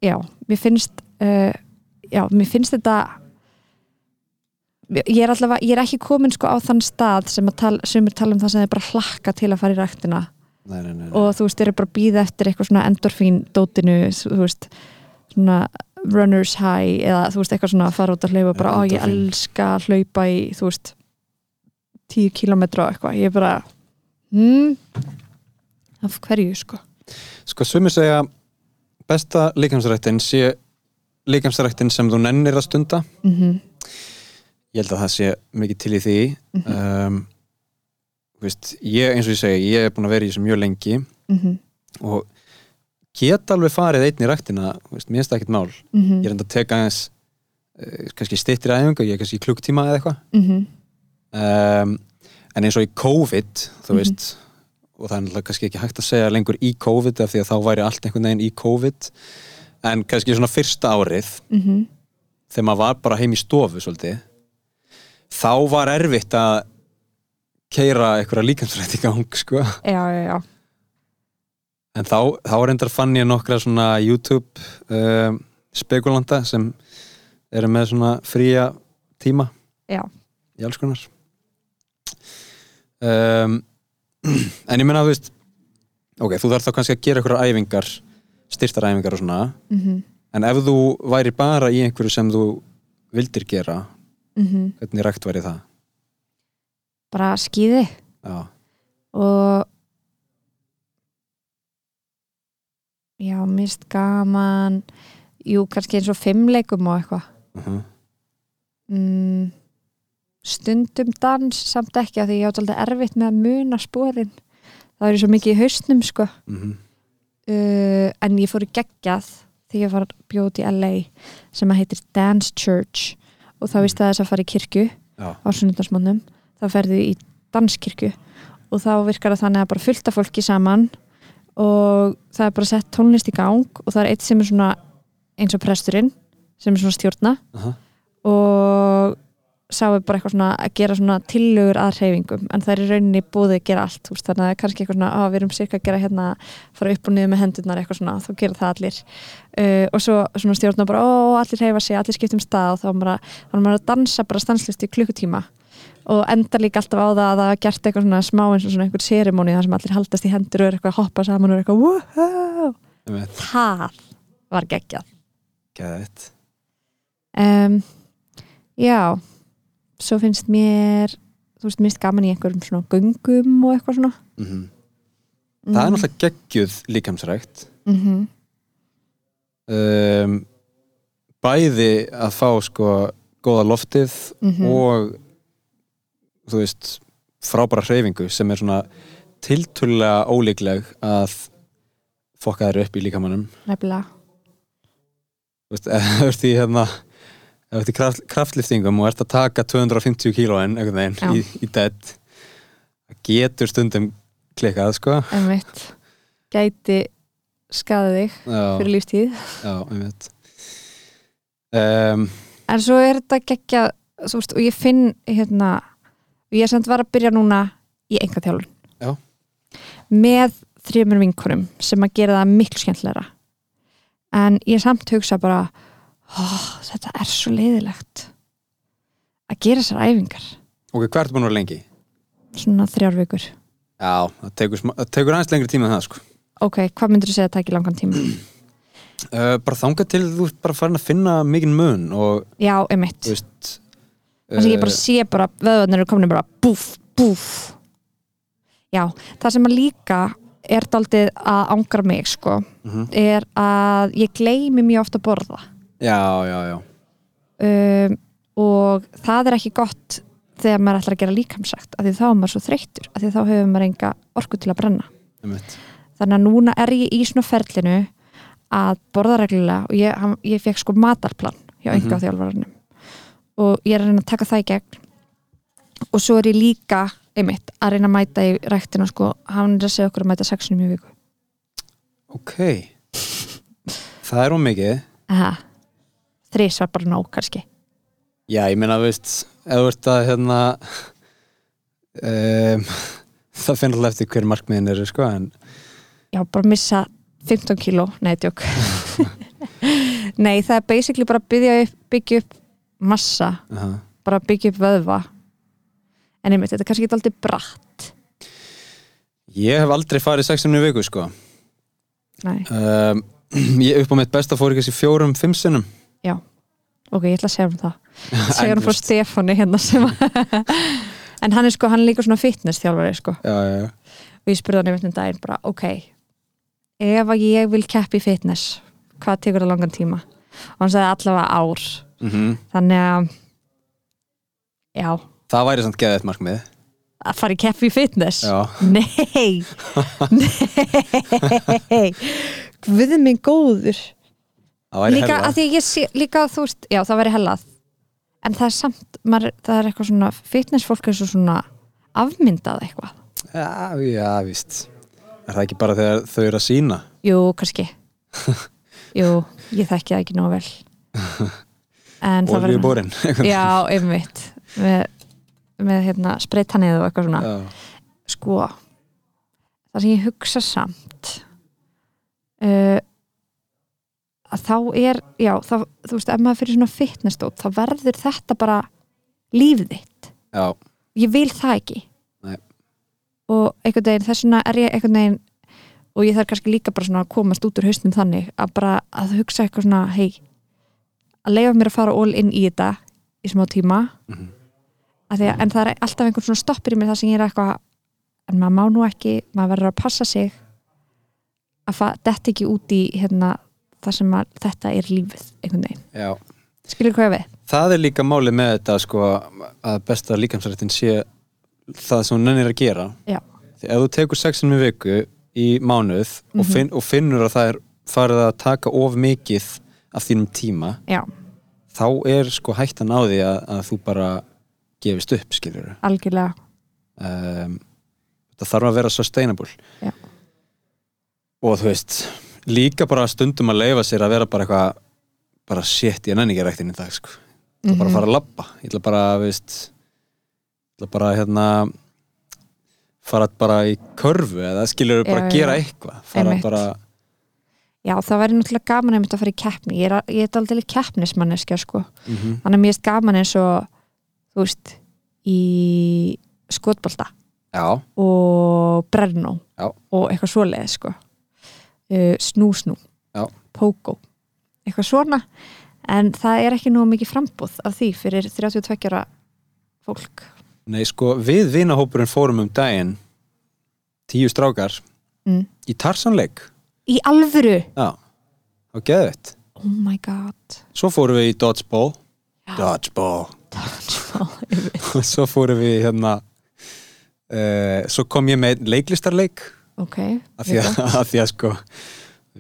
já, mér finnst uh, já, mér finnst þetta ég er allavega ég er ekki komin sko á þann stað sem tala, sumir tala um það sem er bara hlakka til að fara í ræktina. Nei, nei, nei, og þú veist, eru bara býða eftir eitthvað svona endorfín dótinu, þú veist svona runners high eða þú veist, eitthvað svona að fara út að hlaupa bara, ó, ég elska að hlaupa í, þú veist 10 kilometra og eitthvað, ég er bara hmm, af hverju sko Sko, sumir segja besta líkamsræktin sé líkamsræktin sem þú nennir að stunda mm ég held að það sé mikið til í því um, þú veist, ég, eins og ég segi, ég er búin að vera í þessu mjög lengi -hmm. og get alveg farið einn í ræktina þú veist, mér finnst það ekkert mál Mhm. ég er enda að teka aðeins uh, kannski stittir æfingu, ég er kannski klukktíma eða eitthvað Mhm. um, en eins og í COVID þú Mhm. veist og það er náttúrulega kannski ekki hægt að segja lengur í COVID af því að þá væri allt einhvern veginn í COVID en kannski svona fyrsta árið Mhm. þegar maður var bara heim í stofu svolítið þá var erfitt að keira einhverja líkansrætt í gang sko. já, já, já en þá, þá reyndar fann ég nokkra svona YouTube um, spekulanta sem eru með svona fría tíma Já. í alls konar um, en ég menna þú veist ok, þú þarf þá kannski að gera einhverjar æfingar styrtar æfingar og svona Mhm. en ef þú væri bara í einhverju sem þú vildir gera Mhm. hvernig rækt væri það bara skýði já, og já, mist gaman jú, kannski eins og fimmleikum og eitthvað uh -huh. mm, stundum dans samt ekki að því ég átt alltaf erfitt með að muna sporin. Það er svo mikið í haustnum sko. Mm uh, en ég fór í geggjað þegar ég var bjóð í LA sem að heitir Dance Church. Og þá vist það þess að fara í kirkju já, á sunnundarsmónum þá ferðu í danskirkju. Og þá virkar það þannig að bara fullta fólki saman. Og það er bara sett tónlist í gang og það er eitt sem er svona eins og presturinn sem er svona stjórna. Uh og sá er bara eitthvað svona að gera svona tillögur að hreyfingum en það er í rauninni búið að gera allt úst, þannig að er kannski eitthvað svona að við erum cirka að gera hérna fara upp og niður með hendurnar eitthvað svona þá gera það allir. Uh, og svo svona stjórna bara ó allir hreyfa sig, allir skiptum stað og þá er maður að, dansa bara stanslist í klukkutíma. Og enda líka alltaf á það að það er gert eitthvað svona smá eins og svona einhver sérimóni þar sem allir haldast í hendur og eitthvað að hoppa saman og eitthvað um, já svo finnst mér þú veist, mist gaman í einhverjum svona göngum og eitthvað svona. Mm það er náttúrulega geggjuð líkamsrækt. Mm um, bæði að fá sko góða loftið Mhm. og þú veist frábæra hreyfingu sem er svona tiltölulega ólíkleg að fokka þær upp í líkamannum nefnilega. Þú veist, ef þú ert í hérna ef þú ert í kraft, kraftliftingum og ert að taka 250 kílóin í, í dead það getur stundum klikkað sko. Einmitt. Gæti skaði þig já, fyrir lífstíð. Já, um, en svo er þetta geggja og ég finn hérna ég er samt var að byrja núna í enga þjálfun Já. með þrjumur vinkonum sem að gera það miklu skemmtilegra. En ég samt hugsa bara oh, þetta er svo leiðilegt að gera þessar æfingar ok, hvað ertu búin að vera lengi? svona þrjár vikur já, það tekur, það tekur aðeins lengri tíma en það sko ok, hvað myndir þú segja að taka í langan tíma? uh, bara þangað til þú ert bara farin að finna mikinn mun og já, einmitt þú veist að ég bara uh, sé bara vöðvarnir eru komin bara búf, búf já, það sem að líka er daldið að ángra mig sko, mhm. er að ég gleymi mjög ofta að borða já, já, já. Um, og það er ekki gott þegar maður ætlar að gera líkamsagt af því þá er maður svo þreyttur, af því þá hefur maður enga orku til að brenna. Einmitt. þannig að núna er ég í svona ferlinu að borða reglulega og ég, hann, ég fekk sko matarplan hjá Mhm. enga þjálfararnum og ég er að reyna að taka það í gegn. Og svo er ég líka einmitt að reyna að mæta í ræktina sko, hann er að segja okkur að mæta sexunum í viku. Ok. Það er ómikið Aha. Þrís var bara nóg kannski. Já, ég meina, veist, ef þú ert að hérna um, það finnir alltaf eftir hver markmiðin eru, sko, en já, bara missa 15 kíló, nei, tjók nei, það er basically bara byggja upp, byggja upp massa, uh bara byggja upp vöðva. En einmitt, þetta er kannski ekki alltaf bratt. Ég hef aldrei farið sexunni í viku, sko. Nei, um, ég upp á mitt besta fór ekki þessi fjórum, fimm sinnum ok, ég ætla að segja um það. Segja um frá veist, Stefáni hérna sem en hann er sko, hann er líka svona fitness þjálfari sko. Já, já, já. og ég spurði hann einmitt um daginn bara, ok ef að ég vil keppi fitness hvað tekur það langan tíma? Og hann sagði allavega ár. Mm þannig að já, það væri samt geðið markmið. Að fara í keppi fitness? Já, nei. Nei. Guð minn góður líka að því ég sé, líka þú veist, já það væri hellað. En það er samt, maður, það er eitthvað svona fitnessfólk er svo svona afmyndað eitthvað, já, já, víst. Er það ekki bara þegar þau eru að sína jú, kannski. Jú, ég þekki það ekki nóg vel. Olvíu bórin já, einmitt. Með, með hérna spreytannið og eitthvað svona. Já, sko það sem ég hugsa samt uh, að þá er já, þá, þú veist, ef maður fyrir svona fitnessdót þá verður þetta bara lífið þitt já, ég vil það ekki Nei. og einhvern veginn þess vegna er ég einhvern veginn og ég þarf kannski líka bara svona að komast út úr hausnum þannig að bara að hugsa eitthvað svona hei, að leifa mér að fara all in í þetta í smá tíma Mhm. að að, en það er alltaf einhvern svona stoppur í mér það sem ég er eitthvað en maður má nú ekki, maður verður að passa sig að þetta ekki út í hérna, það sem að þetta er lífið einhvern veginn, skilur hvað við? Það er líka máli með þetta sko, að besta líkamsrættin sé það sem hún nennir að gera. Já. því ef þú tekur sexin með viku í mánuð og, Mhm. finn, og finnur að það er farið að taka of mikið af þínum tíma já, þá er sko hættan á því að, að þú bara gefist upp skilur algjörlega. Um, það þarf að vera sustainable. Já. og þú veist líka bara stundum að leifa sér að vera bara eitthvað bara shit, ég nenni ekki ræktin í dag sko. ég ætla bara að fara að labba ég ætla bara, veist ég ætla bara hérna fara bara í körfu eða skilur bara Já, að gera já. eitthvað fara Einmitt. bara, Já, það væri náttúrulega gaman einmitt að fara í keppni ég er, ég er aldrei keppnismanneskja sko mm þannig að mér er gaman eins og þú veist í skotbolta já, og brennó Já. og eitthvað svoleið sko uh, snú snú Já. pókó, eitthvað svona. En það er ekki nú mikið frambúð af því fyrir 32 ára fólk. Nei sko við vinahópurinn fórum um daginn tíu strákar mm. í tarsanleik í alvöru, já, og geðvett oh my god. Svo fórum við í dodgeball. Já. dodgeball. Dodgeball, svo fórum við hérna uh, svo kom ég með leiklistarleik ok, af því að, að því að sko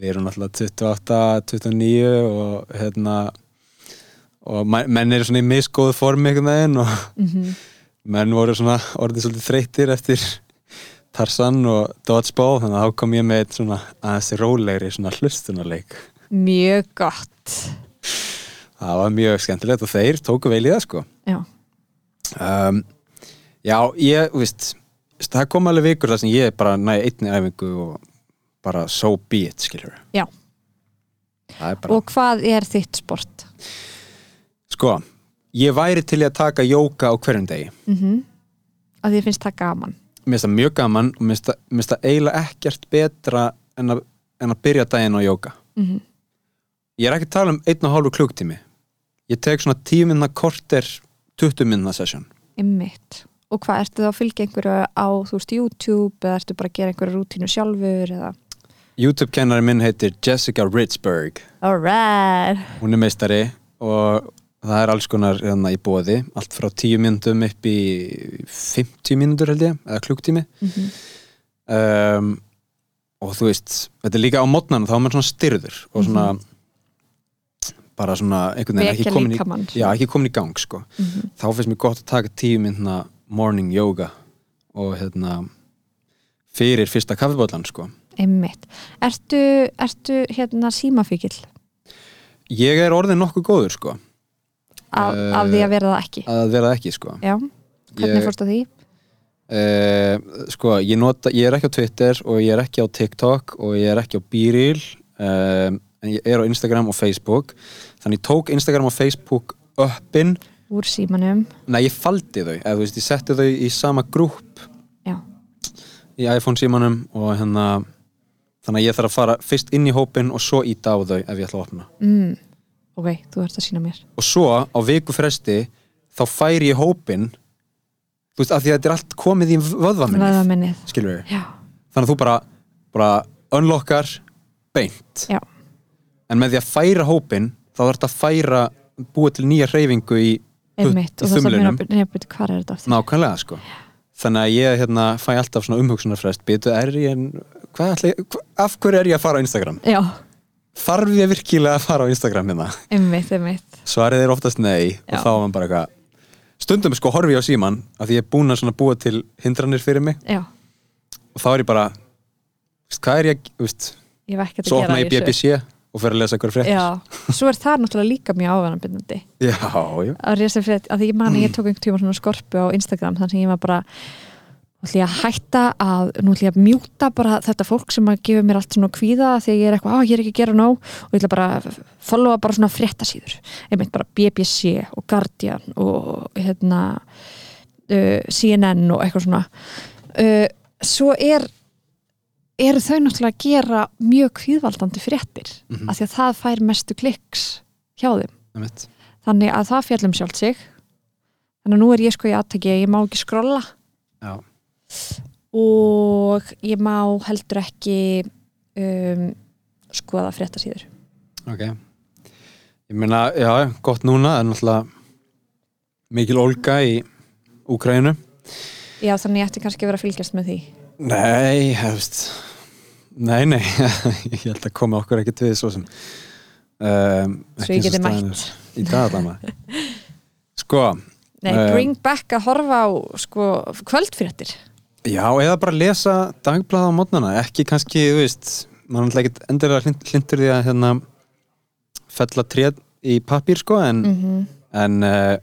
við erum náttúrulega 28, 29 og hérna og menn eru svona í misgóðu formi einhvern veginn og mm menn voru svona orðið svolítið þreyttir eftir Tarzan og Dodgeball þannig að þá kom ég með einn svona aðeins rólegri svona hlustunarleik. Mjög gott. Það var mjög skemmtilegt og þeir tóku vel í það sko. Já, um, Já, ég, þú veist það kom alveg vikur þar sem ég bara næ einni æfingu og bara so be it, skilur Já. Bara, og hvað er þitt sport? sko ég væri til í að taka jóka á hverjum degi. Mm að því finnst það gaman. Mér finnst það mjög gaman og mér finnst það- eiginlega ekkert betra en að, en að byrja daginn á jóka mm Ég er ekki að tala um einn og hálfu klukktími Ég tek svona tíu minna korter 20 minna session. Einmitt. Og hvað, ertu þá að fylgja einhverju á, þú veist, YouTube eða ertu bara að gera einhverju rútínu sjálfur eða? YouTube-kennari minn heitir Jessica Ritzberg Alright. hún er meistari og það er alls konar hérna í bóði allt frá 10 myndum upp í 50 mínútur held ég, eða klukktími Mm um, og þú veist þetta er líka á mótnan þá er maður svona styrður og svona bara svona einhvern veginn ekki komin, í, já, ekki komin í gang sko. Mhm. þá finnst mér gott að taka 10 myndna morning yoga og hérna fyrir fyrsta kaffibólan sko. Einmitt. Ertu, ertu hérna símafíkil ég er orðin nokkuð góður sko, af, Eh, af því að vera það ekki? að vera það ekki sko. Já, hvernig Ég- fórst að því? Uh, sko, ég, nota, ég er ekki á Twitter og ég er ekki á TikTok og ég er ekki á Bíril um, en ég er á Instagram og Facebook þannig tók Instagram og Facebook uppin, Úr símanum? nei ég faldi þau eða þú veist, ég setti þau í sama grúp Já. í iPhone símanum og hérna þannig að ég þarf að fara fyrst inn í hópin og svo íta á þau ef ég ætla að opna Mm. Ok, þú ert að sína mér. og svo á viku fresti þá færi ég hópin þú veist, af því að þetta er allt komið í vöðvaminnið, skilur við Já, þannig að þú bara, bara unlockar beint já, en með því að færa hópin þá þarf þetta að færa búa til nýja hreyfingu í einmitt og það er mér að nefnir hvað er þetta aftur? nákvæmlega sko. Þannig að ég hérna, fæ alltaf svona umhugsunarfrest. Býtu er ég en af hverju er ég að fara á Instagram? Já, þarf ég virkilega að fara á Instagram hérna? Einmitt, einmitt. Svarið er oftast nei og Já. þá er man bara eitthvað stundum sko horfi ég á síman af því ég er búin að búa til hindranir fyrir mig. Já, og þá er ég bara hvað er ég, að- veist, svo að gera opna ég. BBC og fer að lesa eitthvað frétt Já, svo er það náttúrulega líka mjög áverðanbindandi já, já, að reysa frétt, að því ég man að ég tók einhvern tíma svona skorpu á Instagram þannig að ég var bara nú ætlum ég að hætta að, nú ætlum ég að mjúta bara þetta fólk sem að gefa mér allt svona kvíða að ég er eitthvað, á ég er ekki að gera nóg. Og ég ætla bara að followa bara svona fréttasíður. Einmitt bara BBC og Guardian og hérna uh, CNN og eitthvað svona. Uh, svo er eru þau náttúrulega að gera mjög kvíðvaldandi fréttir Mhm. af því að það fær mestu kliks hjá þeim. Einmitt. þannig að það fjallum sjálft sig. Þannig að nú er ég sko í aðtæki að ég má ekki skrolla já, og ég má heldur ekki um, skoða fréttasíður. Ok. Ég meina, já, gott núna en náttúrulega mikil ólga í Úkrænu já þannig ég ætti kannski að vera að fylgjast með því. Nei, hefst nei, nei, ég held að koma okkur ekkert við svo sem um, Svo ég geti mætt. í dag allavega sko, Nei, Eh. bring back að horfa á sko, kvöldfréttir. Já, eða bara lesa dagblaða á mótnana, ekki kannski, þú veist maður er náttúrulega ekkert hlind, hlindur því að hérna fella tréð í pappír sko en, mm en uh,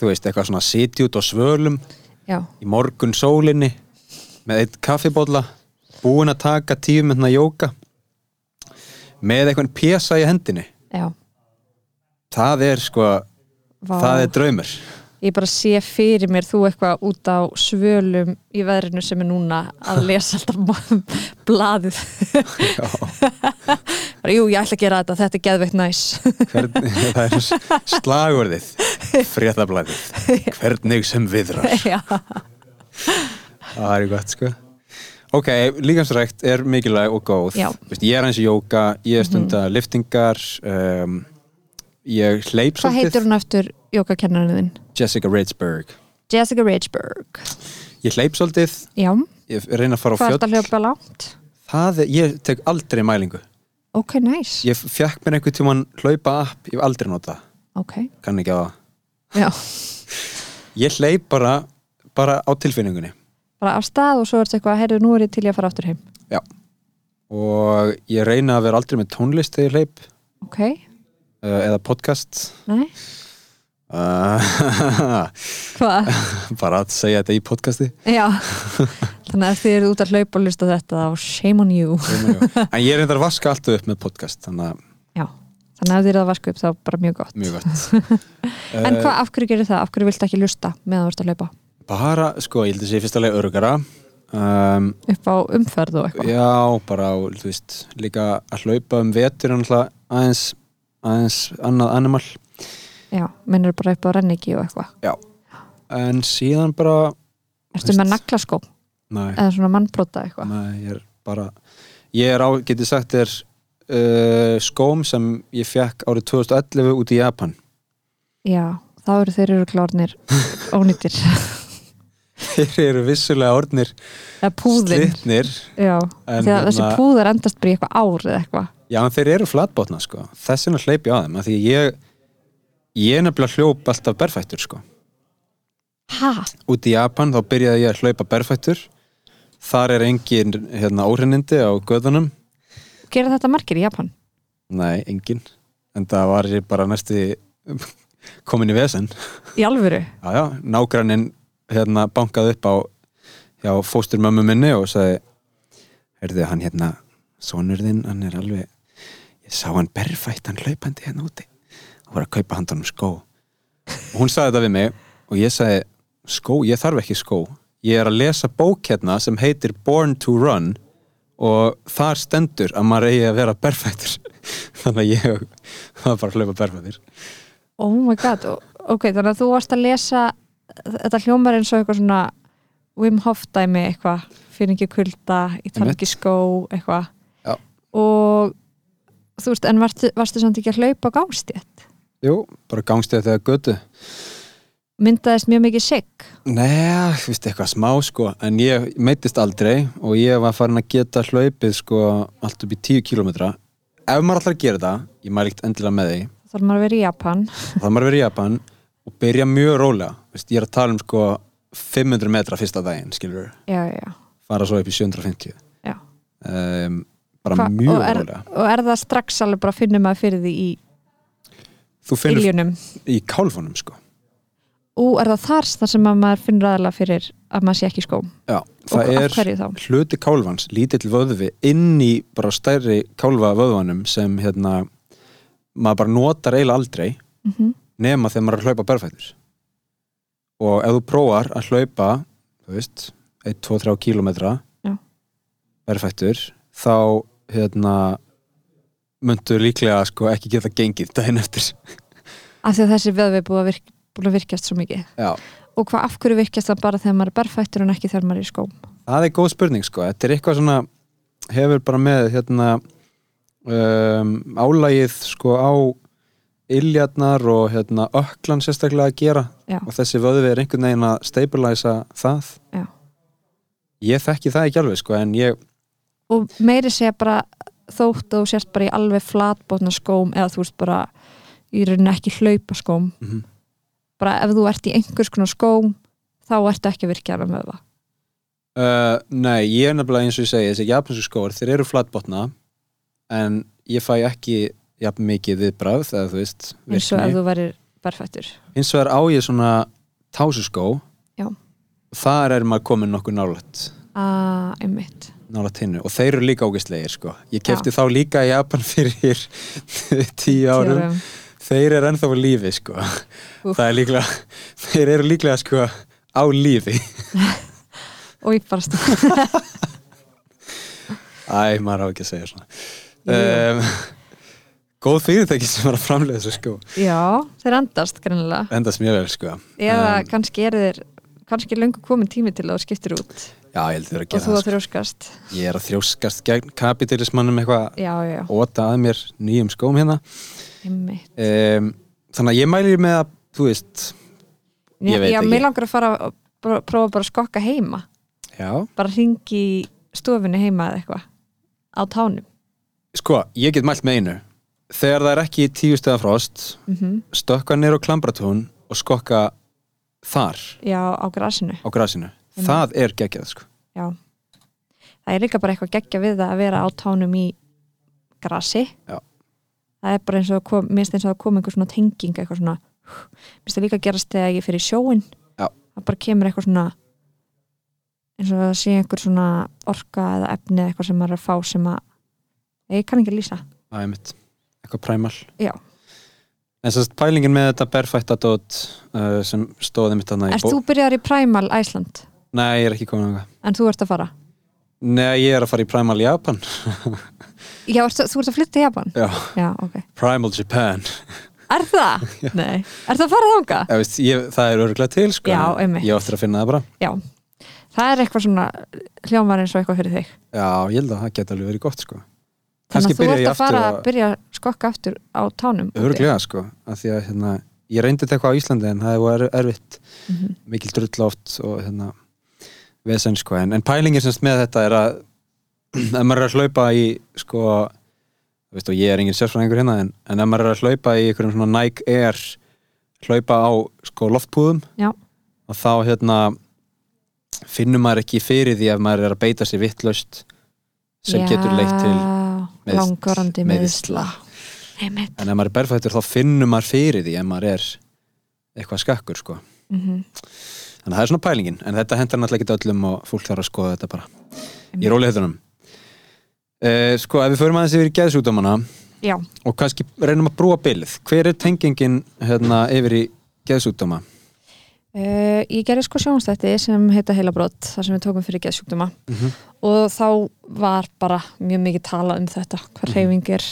þú veist, eitthvað svona sitja út á svölum Já, í morgun sólinni með eitt kaffibólla búin að taka tíu myndna jóka með eitthvað pjesa í hendinni. Já. Það er sko, Vá. það er draumur. Ég bara sé fyrir mér þú eitthvað út á svölum í veðrinu sem er núna að lesa alltaf bara, Jú, ég ætla að gera þetta, þetta er geðveikt næs. Hvern, það er slagurðið fréttablaðið. Hvernig sem viðrar. Já, það er gott sko ok, líkansrækt er mikilvæg og góð. Vist, ég er eins í jóka, ég er stunda liftingar um, ég hleyp hvað heitir hún eftir jókakennarinn þinn? Jessica Ritzberg Jessica Ridgeberg ég hleyp svolítið, Já, ég reyna að fara á hvað er þetta að hljópa langt? það er, ég tek aldrei mælingu. Ok, næs ég fekk mér einhvern tímann hlaupa app, ég hef aldrei notað. Ok, kann ekki já. Ég hleyp bara bara á tilfinningunni bara af stað og svo er þetta eitthvað, heyrðu, nú er ég til ég að fara aftur heim. Og ég reyna að vera aldrei með tónlist þegar ég hleyp. Ok, uh, eða podcast. Nei, uh, hvað? bara að segja þetta í podcasti. Já, þannig að þið eru út að hlaupa og lusta þetta á shame on you. En ég reyndar að vaska alltaf upp með podcast þannig að Já, þannig að þið eru að vaska upp þá bara mjög gott. Mjög gott. En hvað, af hverju gerir það? Af hverju viltu ekki lusta meðan þú ert að hlaupa? Bara, sko, ég held að sé fyrsta leið örugara um, Upp á umferð og eitthvað. Já, bara þú veist líka að hlaupa um vetur aðeins, aðeins annað animal. Já, minnur bara upp á renniki og eitthvað. En síðan bara Ertu með naglaskó nei, eða svona mannbrota eitthvað? nei, ég er bara ég er á, getið sagt er uh, skóm sem ég fekk árið 2011 út í Japan. Já, þá eru þeir eru klárnir ónýttir þeir eru vissulega orðnir því að þessi hérna- púðar endast bara í eitthvað ár eða eitthvað. Já, en þeir eru flatbótna sko. Þess vegna hleyp ég á þeim af því ég ég nefnilega hljóp alltaf berfættur sko. Ha? út í Japan þá byrjaði ég að hlaupa berfættur. Þar er engin hérna, óhrennindi á göðunum Gera þetta margir í Japan? nei, engin. En það var ég bara næstu komin í vesen. Í alvöru? já, já, nágrannin hérna bankaði upp á hjá fósturmömmu minni og sagði heyrðu hann hérna sonur þinn, hann er alveg ég sá hann berfætt, hann hlaupandi hérna úti. Og var að kaupa handan um skó. Og hún sagði þetta við mig og ég sagði, skó, ég þarf ekki skó. Ég er að lesa bók hérna sem heitir Born to Run og þar stendur að maður eigi að vera berfættur. Þannig að ég var bara að hlaupa berfættur. Oh my god, ok, þannig að þú varst að lesa þetta hljómar eins og eitthvað svona Wim Hof dæmi eitthvað fyrir ekki kulda, í tala ekki skó eitthvað. Og þú veist, en varstu, varstu samt ekki að hlaupa gangstétt? Jú, bara gangstið þegar götu. Myndaðist mjög mikið sigg? Nei, þú veist, eitthvað smá sko. En ég meittist aldrei og ég var farin að geta hlaupið sko allt upp í 10 kilometra ef maður ætlar að gera þetta, ég mæli ekkert endilega með því. Þarf maður að vera í Japan. Þá þarf maður að vera í Japan og byrja mjög rólega. Veist, ég er að tala um sko 500 metra fyrsta daginn, skilur já. fara svo upp í 750 Já. um, bara Hva, mjög og, er, rólega. og er það strax alveg bara að finna maður fyrir því í iljunum? í kálfunum sko. Og er það þar þar sem að maður finnur aðalega fyrir að maður sé ekki í skóm? Já, það er hluti kálfans, lítill vöðvi inn í bara stærri kálfa vöðvanum sem hérna maður bara notar eiginlega aldrei. Mm nema þegar maður er að hlaupa berfættur og ef þú prófar að hlaupa þú veist, 1-2-3 kílometra Já. berfættur þá hérna myndu líklega sko ekki geta gengið daginn eftir. Af því að þessi vöðvi er búið að, virk, búið að virkjast svo mikið. Já, og hvað af hverju virkjast það bara þegar maður er berfættur en ekki þegar maður er í skóm? Það er góð spurning sko. Þetta er eitthvað svona hefur bara með hérna um, álægið sko á iljarnar og hérna öklan sérstaklega að gera Já. og þessi vöðvi er einhvern veginn að stabilisa það Já. ég þekki það ekki alveg sko en ég og meiri segja bara þótt að þú sért bara í alveg flatbotna skóm eða þú veist bara í rauninni ekki hlaupa skóm Mhm. bara ef þú ert í einhvers konar skóm þá ertu ekki að virkja alveg með það uh, nei, ég er nefnilega eins og ég segi þessi japansku skóar, þeir eru flatbotna en ég fæ ekki jafn mikið viðbræð eða þú veist eins og virkni. ef þú værir berfættur hins vegar á ég svona tásuskó Já. þar er maður komin nokkuð nálægt að einmitt nálægt hinnu og þeir eru líka ógæstlegir sko. ég kefti þá líka í Japan fyrir tíu árum Tíu árum. þeir eru ennþá á lífi sko. Úff. það er líklega þeir eru líklega sko á lífi og ég bara stund æ, maður á ekki að segja svona um, góð fyrirtæki sem var að framlega þessu sko. Já, þeir endast greinilega. Endast mjög vel sko. Eða Um, kannski eru þeir kannski er löngu komin tími til að þú skiptir út. Já, ég held að og gera þú það að sko. þrjóskast. Ég er að þrjóskast gegn kapitalismannum eitthvað. Já, já, óta að mér nýjum skóm hérna. Einmitt. Um, þannig að ég mæli með að þú veist, Ég já, veit já, ekki. mér langar að fara að pró- prófa bara að skokka heima. Já. Bara ringi í stofunni heima eða eitthvað. Á tánum. Sko, ég get mælt með einu þegar það er ekki tíu stöða frost mm stökka nýr á klambratún og skokka þar. Já, á grasinu. Á grasinu. Það er geggjað sko. Það er líka bara eitthvað geggja við að vera á tánum í grasi. Já. það er bara eins og kom, minnst eins og að koma einhver svona tenging eitthvað svona minnst það líka gerast þegar ég fyrir sjóin Já. það bara kemur eitthvað svona eins og að sé einhver svona orka eða efni eða eitthvað sem maður er að fá sem að ég kann ekki að lýsa. Það er mitt, eitthvað præmal Já. en sérst pælingin með þetta berfættadót uh, sem stóði mitt þarna í Erst þú byrjar í Primal Æsland nei, ég er ekki komin á það en þú ert að fara? nei, ég er að fara í Primal Japan Já, ert, þú ert að flytta í Japan? já, Já, ok Primal Japan Er það? Nei. Er það að fara þanga? Ég veist, ég, það er örgulega til sko, Já, einmitt. ég á eftir að finna það bara Já. Það er eitthvað svona hljómar eins og eitthvað fyrir þig. já, ég held að það geti alveg verið gott sko. Þannig að þú ert að fara að byrja að skokka aftur á tánum. úti. örgulega sko, af því að hérna, ég reyndi þetta eitthvað á Íslandi en það var erfitt Mhm. mikil drull oft og hérna, vesen sko, en, en pælingin semst með þetta er að ef maður er að hlaupa í sko, veist og ég er engin sérfræðingur hérna en, en ef maður er að hlaupa í einhverjum svona Nike Air hlaupa á sko loftpúðum Já. og þá hérna finnur maður ekki fyrir því ef maður er að beita sér vittlaust sem getur leitt til Já, langvarandi meðsla. En ef maður er berfættur þá finnur maður fyrir því ef maður er eitthvað skakkur sko. Mhm. þannig að það er svona pælingin en þetta hendur náttúrulega ekki öllum og fólk þarf að skoða þetta bara. Í róliðhættunum uh, sko ef við förum aðeins yfir í geðsúkdómana og kannski reynum að brúa bilið hver er tengingin hérna yfir í geðsúkdóma uh, ég gerði sko sjónstætti sem heita heilabrót, þar sem við tókum fyrir geðsjúkdóma Mhm. og þá var bara mjög mikið talað um þetta, hvað Mhm. reyfing er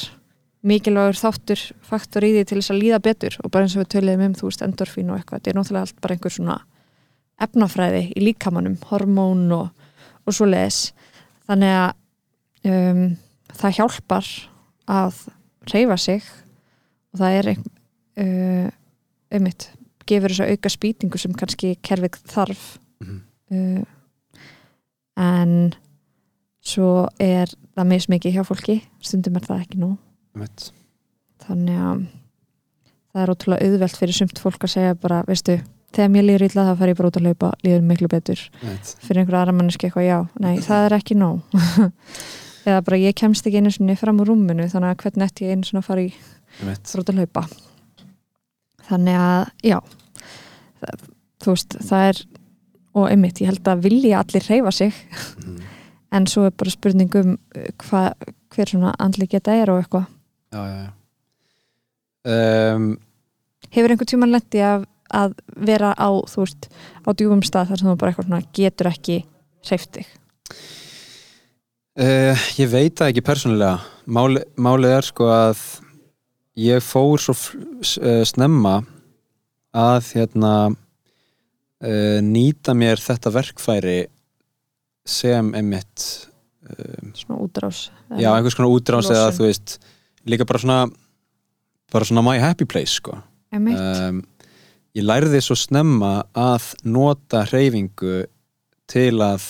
mikilvægur þáttur faktor í því til þess að líða betur og bara eins og við töluðum um þú veist endorfín og eitthvað, þetta er náttúrulega allt bara einhver svona efnafræði í líkamannum, hormón og, og svo leiðis þannig að um, það hjálpar að reyfa sig og það er uh, einmitt, gefur þess að auka spýtingu sem kannski kerfið þarf Mhm. uh, en svo er það mismikið hjá fólki stundum er það ekki nú einmitt. þannig að það er ótrúlega auðvelt fyrir sumt fólk að segja bara, veistu, þegar mér líður illa þá fer ég bara út að hlaupa, líður miklu betur einmitt. fyrir einhverja aðra manneski eitthvað já, nei, það er ekki nóg eða bara ég kemst ekki einu sinni fram úr rúminu þannig að hvernig ætti ég einu sinni að fara í einmitt. fara út að hlaupa þannig að, já. Það, þú veist, það er og einmitt, ég held að vilja allir reyfa sig. Mhm. en svo er bara spurning um uh, hva, hver svona andli geta er og eitthvað. Já, já, já. Um, hefur einhver tímann lendi að, að vera á, þú veist, á djúfum stað þar sem þú bara eitthvað svona getur ekki hreyft þig? Uh, ég veit það ekki persónulega. Máli, málið er sko að ég fór svo eh, snemma að hérna uh, nýta mér þetta verkfæri sem einmitt um, svona útrás já, einhvers konar útrás eða þú veist líka bara svona bara svona my happy place sko. Um, ég lærði svo snemma að nota hreyfingu til að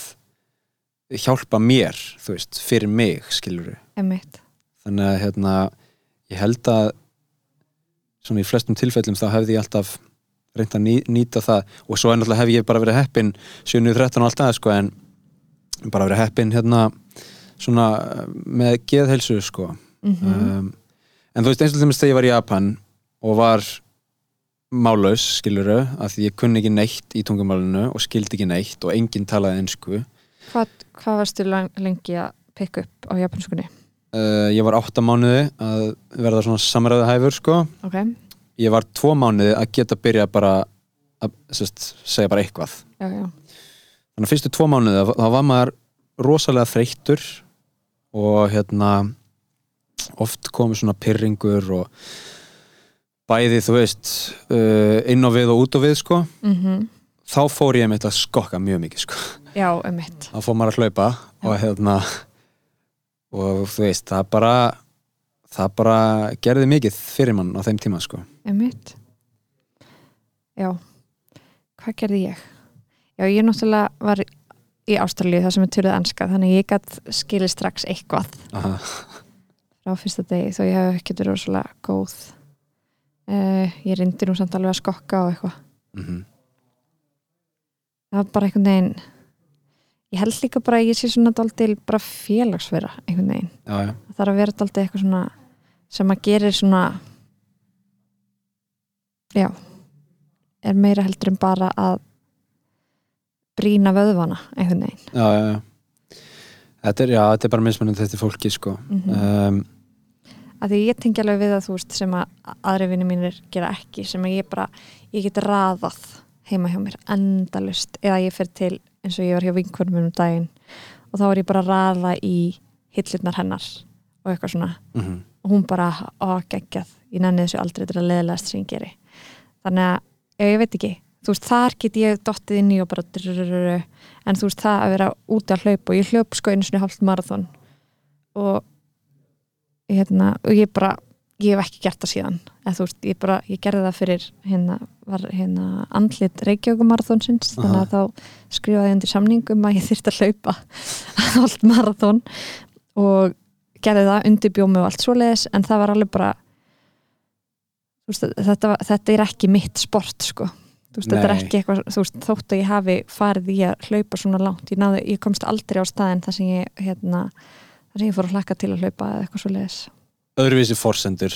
hjálpa mér, þú veist, fyrir mig skilur einmitt. Þannig að hérna, ég held að svona í flestum tilfellum þá hefði ég alltaf reynt að ný, nýta það. Og svo er náttúrulega hef ég bara verið heppin 7.13 og allt það sko en bara verið heppin hérna svona með geðhelsu sko. Mm um, en þú veist eins og þeim þegar ég var í Japan og var málaus skiluru að því ég kunni ekki neitt í tungumálinu og skildi ekki neitt og enginn talaði ensku. Hvað, hvað varstu lengi að pikka upp á japanskunni uh, ég var átta mánuði að verða svona samræðahæfur sko. Ok, ég var tvo mánuði að geta byrja bara að sest, segja bara eitthvað. Já, já, þannig að fyrstu tvo mánuði þá var maður rosalega þreyttur og hérna oft komið svona pyrringur og bæði þú veist uh, inn á við og út á við sko. Mm þá fór ég þetta að skokka mjög mikið sko. Já, einmitt. Þá fór maður að hlaupa og hérna og þú veist það bara það bara gerði mikið fyrir mann á þeim tíma sko. Einmitt. Já, hvað gerði ég? Já, ég náttúrulega var í Ástralíu það sem er töluð anska þannig ég gætt skilið strax eitthvað. Aha. frá fyrsta degi þó ég hef ekki verið rosalega góð. Uh, ég reyndi nú samt alveg að skokka og eitthvað. Mm það var bara einhvern veginn ég held líka bara að ég sé svona daldil bara félagsverða einhvern veginn já, já. það þarf að vera daldil eitthvað svona sem að gerir svona já er meira heldur en bara að brína vöðvana einhvern veginn Já. Þetta er, þetta er bara mismunandi þetta er fólki sko mm um, að því ég tengi alveg við það þú veist sem að aðri vinni mínir gera ekki sem að ég bara, ég get raðað heima hjá mér endalust eða ég fer til eins og ég var hjá vinkvörnum um daginn og þá var ég bara að raða í hillirnar hennar og eitthvað svona. Mm og hún bara á geggjað. Ég nenni þessu aldrei til að leðilegast sem ég geri. Þannig að, ef ég veit ekki. Þú veist, þar get ég dottið inn í og bara drrrrrrr, en þú veist, það að vera úti að hlaupa og ég hlaup sko einu svona hálft marathon og hérna, og ég bara ég hef ekki gert það síðan. Þú veist, ég bara, ég gerði það fyrir hérna, var hérna andlit Reykjavíkumarathonsins, þannig að þá skrifaði undir samningum að ég þyrfti að hlaupa hálft marathon og gerði það undirbjómi og allt svoleiðis en það var alveg bara veist, þetta, þetta er ekki mitt sport sko. Veist, þetta er ekki eitthvað, þú veist, þótt að ég hafi farið í að hlaupa svona langt ég, náði, ég komst aldrei á staðin þar sem ég hérna, þar sem ég fór að hlakka til að hlaupa eða eitthvað svoleiðis Öðruvísi forsendur.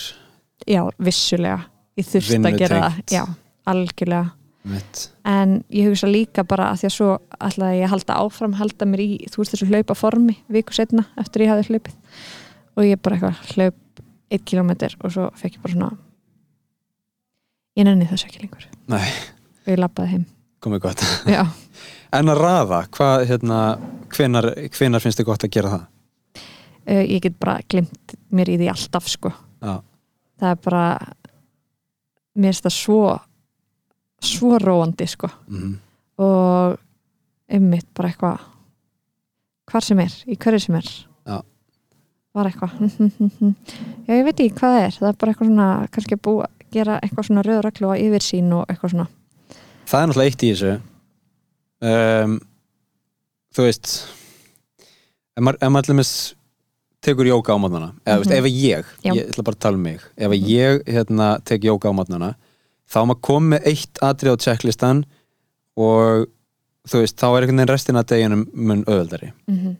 Já, vissulega, ég þurfti að gera það. Já, algjörlega. Mitt en ég hugsa líka bara að því að svo ætlaði ég halda áfram, halda mér í þú veist þessu hlaupa formi viku setna eftir ég hafði hlaupið. Og ég bara eitthvað hlaup 1 kilometr og svo fekk ég bara svona ég nenni þessu ekki lengur. Nei, og ég labbaði heim. Komið gott. En að raða, hvað, hérna hvenar, hvenar finnst þið gott að gera það? Uh, ég get bara glimt mér í því alltaf sko. Já, það er bara mér finnst það svo svo róandi sko. Mm og einmitt bara eitthvað hvar sem er, í hverju sem er. Já. var eitthvað já ég veit ekki hvað það er. Það er bara eitthvað svona, kannski að búa gera eitthvað svona rauður reglu á yfirsýn og eitthvað svona. Það er náttúrulega eitt í þessu. Um, þú veist ef maður, ef maður tekur jóka á mótnana eða veist, Mhm. ef ég, Já. ég ætla bara að tala um mig ef Mhm. ég hérna, tek jóka á mótnana þá er maður komið með eitt atrið á checklistan og þú veist, þá er einhvern veginn restin af deginum mun öðuldari mm -hmm.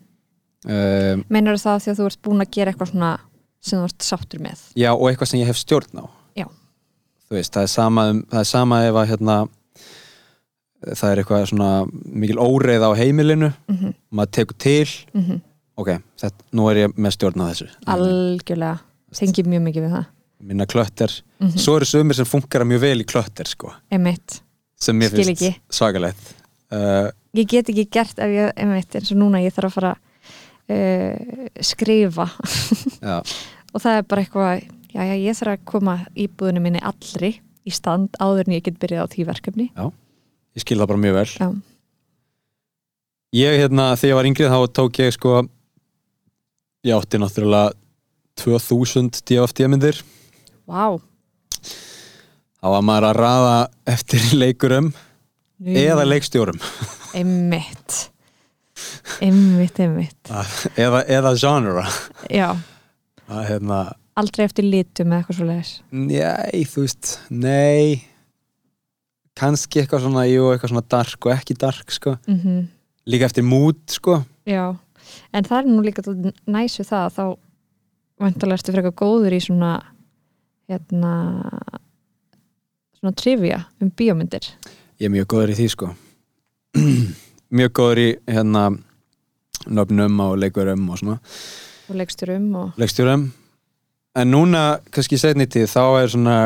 um, meinar það því að þú ert búin að gera eitthvað svona sem þú ert sáttur með já, og eitthvað sem ég hef stjórn á Já. þú veist, það er sama, um, það er sama ef að hérna það er eitthvað svona mikil óreið á heimilinu mm -hmm. maður tekur til ok, þetta, nú er ég með stjórn á þessu. Algjörlega. Tengi mjög mikið við það. Minna klötter, mm -hmm. svo eru sumir sem funkar mjög vel í klötter sko, mér Skil ekki. svakalegt. Uh, ég get ekki gert ef ég, einmitt, eins og núna ég þarf að fara uh, skrifa. Já, og það er bara eitthvað já, já, ég þarf að koma íbúðinu minni allri í stand áður en ég get byrjað á því verkefni. Ég skil það bara mjög vel. Já, ég hérna, þegar ég var yngrið þá tók ég sko ég átti náttúrulega 2000 DFT myndir. Vá. Þá var maður að raða eftir leikurum Nú, eða leikstjórum. Einmitt. Einmitt, einmitt. Eða, eða genre. Já, að hérna, aldrei eftir litum eða eitthvað svo leiðis nei, þú veist nei. Kannski eitthvað svona, jú, eitthvað svona dark og ekki dark, sko, mm líka eftir mood, sko. Já, en það er nú líka dálítið næs við það að þá vantarlega ertu frekar góður í svona hérna svona trivia um bíómyndir. Ég er mjög góður í því, sko. Mjög góður í hérna nöfnum og leikurum og svona. Og leiksturum og leikstjórum. En núna, kannski setni tíð þá er svona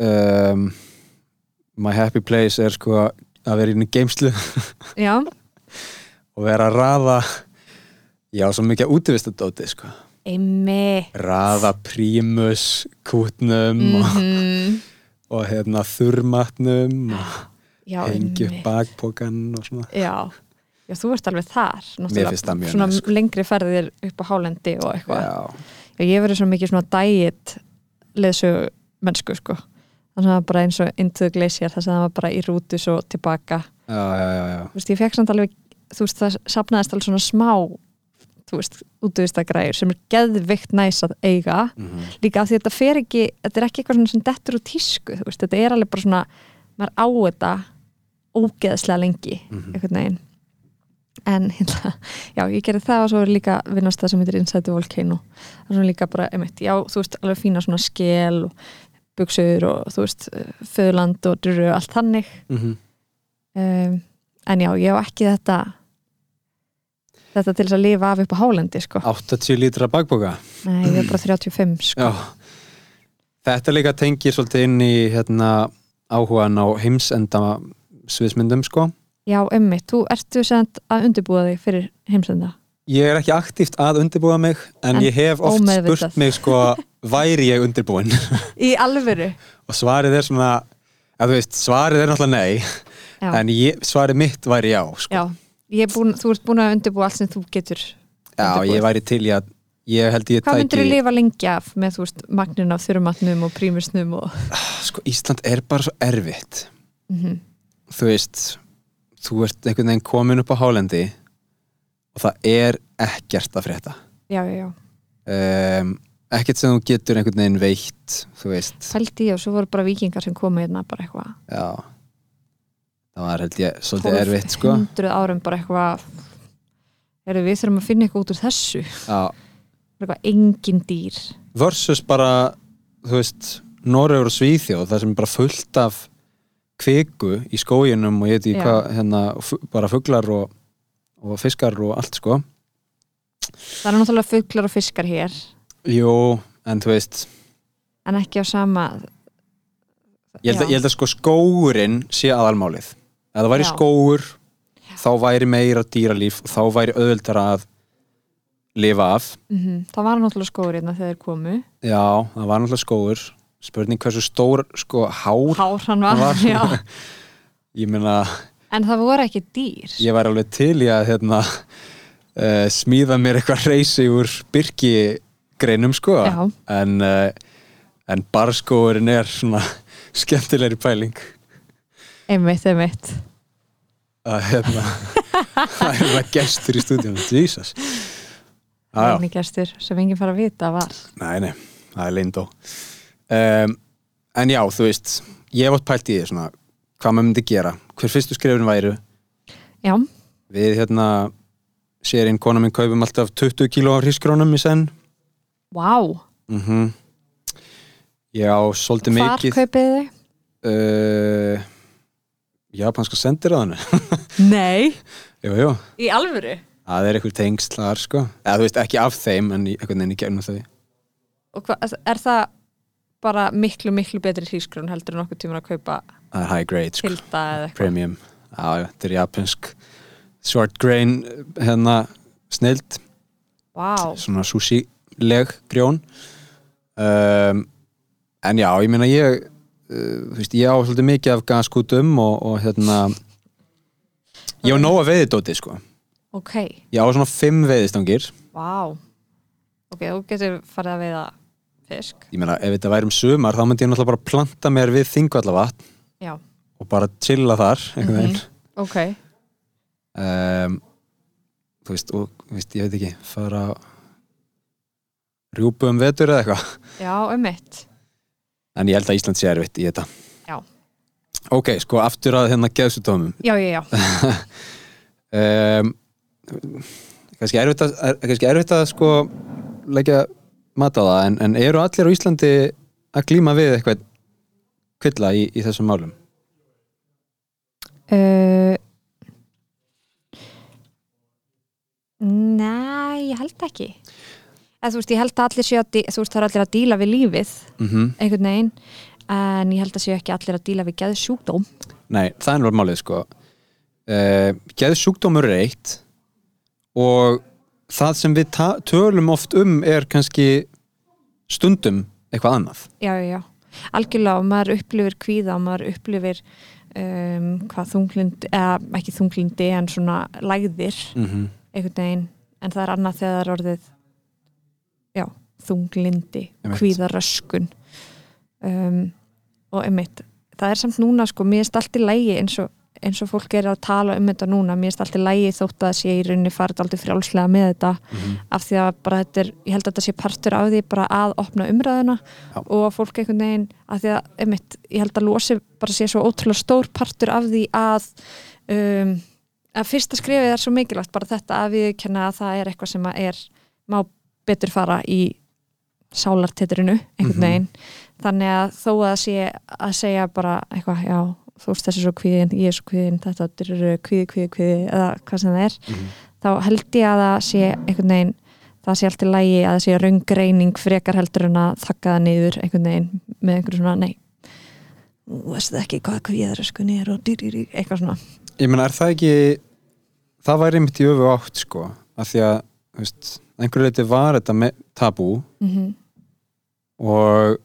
um, my happy place er sko að vera í geimslu já, og vera að raða já, svo mikið útivistadóti sko. Einmi raða prímus kútnum og, mm og hérna þurrmatnum og já, hengi upp einmitt. bakpokan og svona. Já, já, þú ert alveg þar Mér finnst það mjög svona næs, sko. lengri ferðir upp á hálendi og eitthvað. Já, Já, ég verið svo mikið svona diet leðsögu mennsku sko. Þannig að bara eins og the glacier þess að það var bara í rútu svo tilbaka. Já, já, já. þú veist, ég fekk samt alveg þú veist, það sapnaðist alveg svona smá þú veist, útvistagræður sem er geðvikt næs að eiga. Mm líka af því þetta fer ekki, þetta er ekki eitthvað sem dettur úr tísku, þú veist, þetta er alveg bara svona maður á þetta ógeðslega lengi, Mhm. einhvern veginn. En hérna, já, ég gerði það og svo er líka vinnast það sem heitir Inside the Volcano. Það er svona líka bara, einmitt, já, þú veist alveg fína svona skel og buksur og þú veist, föðland og druru allt þannig. Mhm. um, en já, ég hef ekki þetta þetta til þess að lifa af upp á hálendi sko. 80 lítra bakpoka nei, ég er bara 35 sko. Já, þetta líka tengir svolítið inn í hérna, áhugan á heimsenda sviðsmyndum sko. já, emmi, þú ertu sent að undirbúa þig fyrir heimsenda Ég er ekki aktíft að undirbúa mig en, En ég hef oft spurt mig sko, væri ég undirbúin í alvöru og svarið er svona að þú veist, svarið er náttúrulega nei já, en ég, svarið mitt væri já sko. já. Ég búin, þú ert búin að undirbúa allt sem þú getur já undirbúið. ég væri til í að ég held ég hvað myndir þú tæki lifa lengi af með þú veist magnin af þurrumatnum og prímusnum og sko, Ísland er bara svo erfitt. Mm þú veist þú ert einhvern veginn komin upp á hálendi og það er ekkert að frétta. Já, já, já, um, ekkert sem þú getur einhvern veginn veitt þú veist. Fældi ég og svo voru bara vikingar sem komu hérna bara eitthvað. Já það var held ég svolítið erfitt sko. 1200 árum bara eitthvað Heru, við þurfum að finna eitthvað út úr þessu. Já, Bara eitthvað engin dýr. Versus bara þú veist, Noregur og Svíþjóð það sem er bara fullt af kviku í skóginum og ég veit ekki Já. hvað hérna, bara fuglar og, og fiskar og allt sko. Það eru náttúrulega fuglar og fiskar hér. Jú, en þú veist. En ekki á sama ég held, að, ég held að sko skógurinn sé aðalmálið ef það væri Já. skógur þá væri meira dýralíf og þá væri auðvöldara að lifa af. Mhm, það var náttúrulega skóður hérna þegar þeir komu. Já, það var náttúrulega skógur. Spurning hversu stór sko hár hár hann var, var. já, ég meina, En það voru ekki dýr. ég var alveg til í að hérna, uh, smíða mér eitthvað reysi úr byrkigreinum sko. Já. en, uh, en barskóurinn er svona skemmtilegri pæling Einmitt, einmitt. Að hérna það er það gestur í stúdíunum Jesus. Já, já. Einu gestur sem enginn fara að vita var. Nei, nei, það er lindó um, En já, þú veist ég átt pælt í því svona hvað maður myndi gera, hver fyrstu skrifin væru. Já, við hérna sérinn kona minn kaupum alltaf 20 kíló af hrískrónum í senn. Vá. Mm Ég á svolítið Hvar mikið. kaupið þið? uh, Japanska sendir að hann Nei. Jú, jú, Í alvöru? það er eitthvað tengslar sko. Eða þú veist ekki af þeim en einhvern veginn í gegnum þau. Og hva, er það bara miklu, miklu betri hrísgrón heldur en okkur tímur að kaupa það er high grade sko. Hilda eða eitthvað? Premium. Já, þetta er japansk short grain hérna snild, Vá, svona sushi leg grjón. Um, en já, ég meina ég veist, ég á svolítið mikið af gaskútum og, og hérna ég á nóga veiðidóti sko. Ok, ég á svona fimm veiðistangir. Vá. Ok, þú getur farið að veiða fisk. Ég meina, ef þetta væri um sumar þá myndi ég náttúrulega bara planta mér við þingvallavatn Já, og bara chilla þar einhvern veginn. Ok. Um, þú veist, og veist, ég veit ekki fara rjúpu um vetur eða eitthvað. Já, um mitt en ég held að Ísland sé erfitt í þetta. Já. ok, sko, aftur að hérna geðsutómum Já, já, já, um, kannski erfitt að kannski erfitt að sko leggja mat á það en, en eru allir á Íslandi að glíma við eitthvað kvilla í, í þessum málum? Uh, Nei, ég held ekki eða, Þú veist, ég held að allir séu að þú veist, það er allir að díla við lífið mm einhvern veginn en ég held að séu ekki allir að díla við geðsjúkdóm. Nei, það er náttúrulega málið sko. Uh, Geðsjúkdómur er eitt og það sem við tölum oft um er kannski stundum eitthvað annað. Já, já, já, algjörlega og maður upplifir kvíða og maður upplifir um, hvað þunglind eða ekki þunglindi en svona lægðir mm -hmm. einhvern veginn. En það er annað þegar orðið já, þunglindi Einmitt. kvíðaröskun um, og einmitt það er samt núna sko, mér er allt í lægi eins og, eins og fólk er að tala um þetta núna mér er allt í lægi þótt að sé í rauninni farið aldrei frjálslega með þetta af því að bara þetta er, ég held að þetta sé partur af því bara að opna umræðuna Já. og að fólk einhvern veginn af því að, einmitt, ég held að losi bara sé svo ótrúlega stór partur af því að um, að fyrsta skrifið er svo mikilvægt bara þetta að við kenna að það er eitthvað sem að er má betur fara í sálartitrinu einhvern Mhm. veginn. Þannig að þó að sé að segja bara eitthvað, já, þú veist þessi svo kvíðin ég er svo kvíðin, þetta er kvíði, kvíði, kvíði eða hvað sem það er þá held ég að það sé einhvern veginn það sé allt í lægi að það sé raungreining frekar heldur en að þakka það niður einhvern veginn með einhverju svona nei þú veist ekki hvað kvíðaröskun er og dýrýri, eitthvað svona. Ég meina, er það ekki það væri einmitt í öfu átt sko af því að, veist, einhverju leiti var þetta tabú. Mm og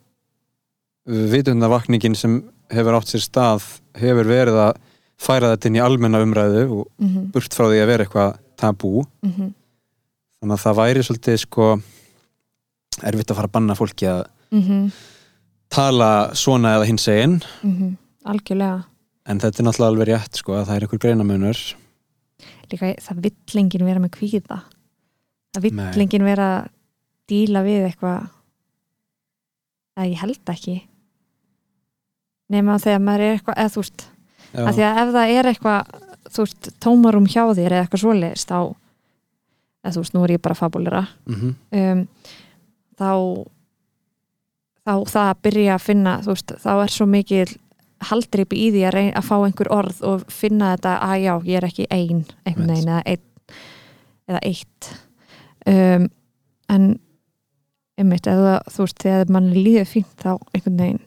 vitundavakningin sem hefur átt sér stað hefur verið að færa þetta inn í almenna umræðu og -hmm. burt frá því að vera eitthvað tabú. Mm þannig að það væri svolítið sko erfitt að fara að banna fólki að -hmm. tala svona eða hins einn Mhm. algjörlega. En þetta er náttúrulega alveg rétt sko að það er einhver greinamunur líka það vill enginn vera með kvíða Nei. enginn vera að díla við eitthvað að ég held ekki. Nema þegar maður er eitthvað eða þú veist, að því að ef það er eitthvað þú veist, tómarum hjá þér eða eitthvað svoleiðist þá eða þú veist, nú er ég bara fabulera mm um, þá þá það að byrja að finna þú veist, þá er svo mikið haldreipi í því að, reyna, að fá einhver orð og finna þetta að já, ég er ekki ein einhvern veginn eða einn eða eitt um, en einmitt, eða þú veist, þegar mann líður fínt þá einhvern veginn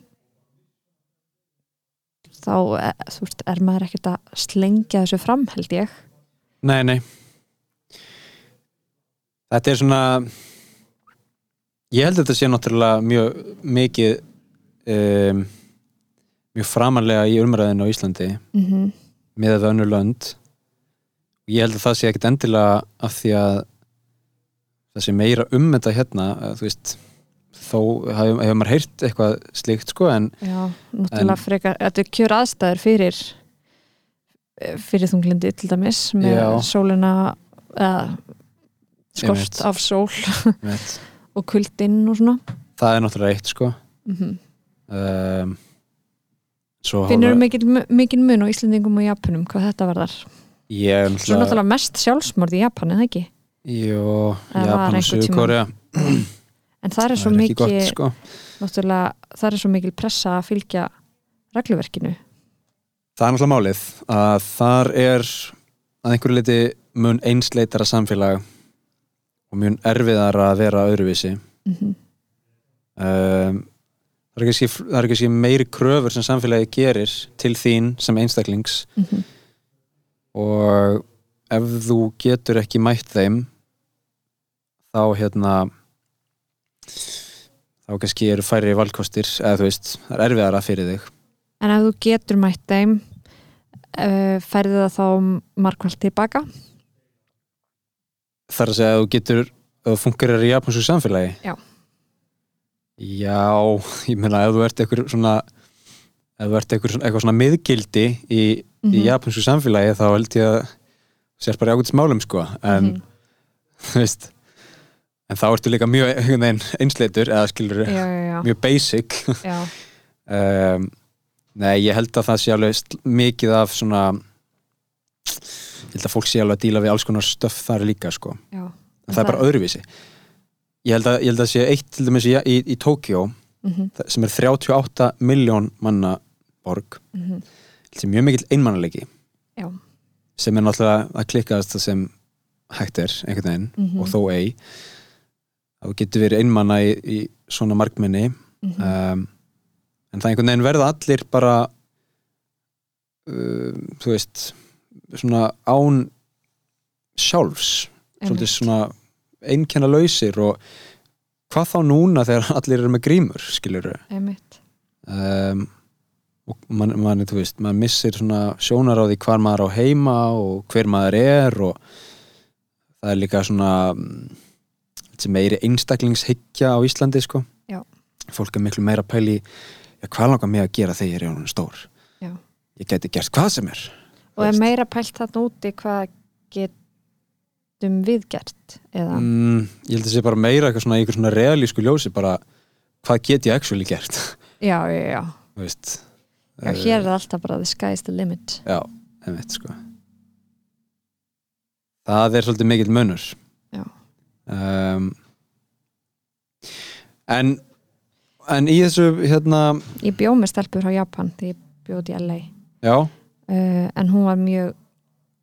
þá, eh, þú veist, er maður ekkert að slengja þessu fram, held ég. Nei, nei. Þetta er svona ég held að þetta sé náttúrulega mjög mikið um, mjög framanlega í umræðinu á Íslandi mm -hmm. með við önnur lönd. Ég held að það sé ekkit endilega af því að það sé meira um þetta hérna þú veist þó hefur hef maður heyrt eitthvað slíkt sko en Já, náttúrulega frekar Þetta er kjör aðstæður fyrir fyrir þunglindi til dæmis með Já. sólina eða skort Einmitt. af sól og kuldinn og svona það er náttúrulega eitt sko mm um, svo Finnur hafa- mikil, mikil mun á Íslendingum og Japanum hvað þetta varðar ég er Svo náttúrulega mest sjálfsmorð í Japan, eða ekki? Það var Japan og. Suðukorea En það er svo ekki mikil gott sko náttúrulega, það er svo mikil pressa að fylgja regluverkinu Það er náttúrulega málið að þar er að einhverju leiti mun einsleitara samfélag og mun erfiðar að vera öðruvísi mm -hmm. um, það, er kannski, það er kannski meiri kröfur sem samfélagi gerir til þín sem einstaklings Mhm. og ef þú getur ekki mætt þeim þá hérna þá kannski eru færri valkostir eða þú veist, það er erfiðara fyrir þig En ef þú getur mætt þeim uh, færði það þá markvælt tilbaka þar að segja að þú getur að þú fungerir í japansku samfélagi Já. Já, ég meina ef þú ert eitthvað svona ef þú ert eitthvað svona, svona miðgildi í, Mhm. í japansku samfélagi þá held ég að sér bara ágætis málum sko en Mhm. þú veist en þá ertu líka mjög einsleitur eða skilur Já, já, mjög basic um, Nei, ég held að það sé alveg mikið af svona ég held að fólk sé alveg að díla við alls konar stöff þar líka sko já. en það er bara öðruvísi ég held að, ég held að sé eitt til dæmis í, í, í Tókjó mm sem er 38 miljón manna borg -hmm. sem er mjög mikill einmannalegi Já. Sem er náttúrulega að klikkaðast það sem hægt er einhvern veginn Mhm. og þó ei þú getur verið einmanna í, í svona markminni Mhm. um, en það einhvern veginn verða allir bara um, þú veist svona án sjálfs svolítið svona einkenna lausir og hvað þá núna þegar allir eru með grímur skilur Einmitt. um, og mann, man, þú veist maður missir svona sjónar á því hvar maður á heima og hver maður er og það er líka svona mm, meiri einstaklingshyggja á Íslandi sko. Já. fólk er miklu meira pæli hvað langar mig að gera þegar ég er stór? Já. ég geti gert hvað sem er Og er meira pælt þarna úti hvað getum við gert eða? Mm, ég held að sé bara meira eitthvað svona, eitthvað svona realísku ljósi bara hvað get ég actually gert? Já, já, já, veist já, hér er það alltaf bara the sky is the limit. Já, einmitt sko. Það er svolítið mikill munur. Já. um, En En í þessu hérna Ég bjó með stelpur frá Japan þegar ég bjóð í LA Já, uh, en hún var mjög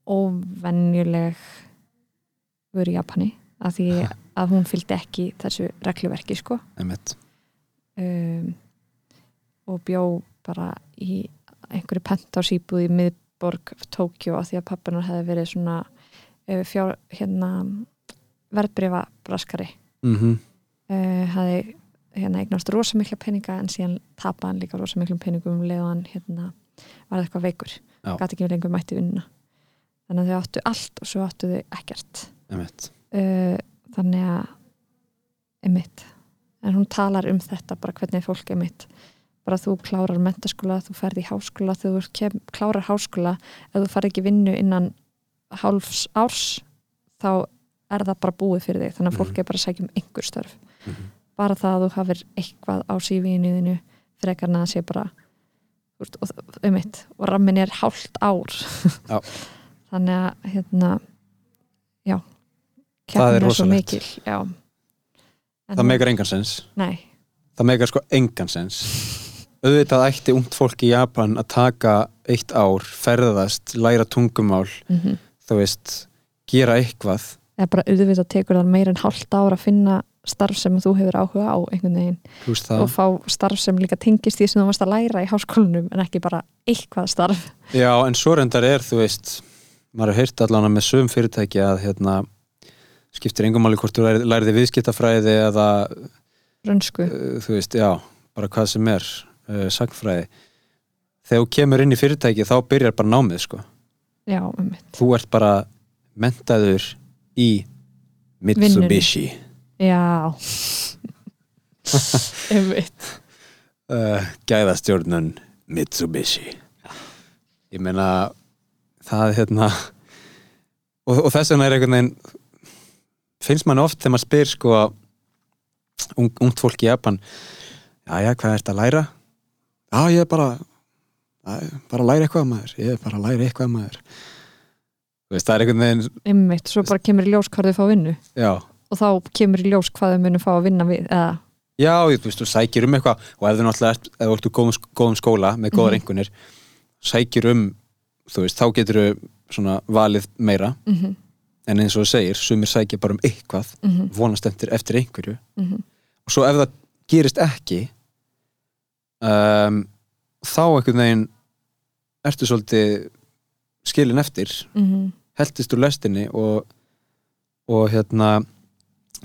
óvenjuleg voru í Japani af því að hún fylgdi ekki þessu regluverki sko. Einmitt. Um, og bjó bara í einhverju pentásýbúð í miðborg Tókjó af því að pappinar hefði verið svona uh, fjár, hérna verðbrifa braskari mm uh, hefði hérna eignast rosa mikla peninga en síðan tapaði hann líka rosa miklum peningum um hann hérna var eitthvað veikur. Gæti ekki lengur mætti vinna þannig að þau áttu allt og svo áttu þau ekkert. Uh, þannig að einmitt. En hún talar um þetta bara hvernig fólk einmitt bara þú klárar mentaskóla, þú ferð í háskóla þú kem, klárar háskóla ef þú farið ekki vinnu innan hálfs árs þá er það bara búið fyrir þig þannig að fólk Mhm. er bara að sækja um einhver störf Mhm. bara það að þú hafir eitthvað á sífiðinu frekar en að sé bara þú veist, og, rammin er hálft ár Já. þannig að hérna já Það er rosalegt. Það meikar engan sens nei, Það meikar sko engan sens Auðvitað ætti ungt fólk í Japan að taka eitt ár, ferðast, læra tungumál mm þú veist, gera eitthvað. Eða bara auðvitað tekur það meira en hálft ár að finna starf sem þú hefur áhuga á einhvern veginn. Og fá starf sem líka tengist því sem þú varst að læra í háskólanum en ekki bara eitthvað starf. Já, en svo reyndar er, þú veist maður har heyrt allan með sögum fyrirtæki að hérna, skiptir engum máli hvort þú lærið, læriði viðskiptafræði eða, rönsku. uh, þú veist, já bara hvað sem er, uh, sagfræði þegar þú kemur inn í fyrirtæki þá byrjar bara námið, sko. Já, um þú ert bara mentaður í Mitsubishi. Já. Um uh, gæðastjórnun Mitsubishi. Ég meina það er hérna og, og þess vegna er einhvern veginn finnst mann oft þegar maður spyr sko ung, ungt fólk í Japan já já hvað ert að læra já ég er bara að, bara að læra eitthvað maður. Ég er bara að læra eitthvað maður. Þú veist, það er einhvern veginn um mitt, svo bara kemur í ljós hvað þau fá vinnu. Já, og þá kemur í ljós hvað þau munu fá að vinna við eða, já þú veist, þú sækir um eitthvað. Og ef þú náttúrulega ert, ef þú ert úr góðum, góðum skóla með góðar Mhm. einhvernir sækir um, þú veist, þá getur þú svona valið meira. Mm en eins og þú segir, sumir sækja bara um eitthvað -hmm, vonast eftir, eftir einhverju. Mm og svo ef það gerist ekki um, þá einhvern veginn ertu svolítið skilin eftir. -hmm, heldist úr lestinni og, og hérna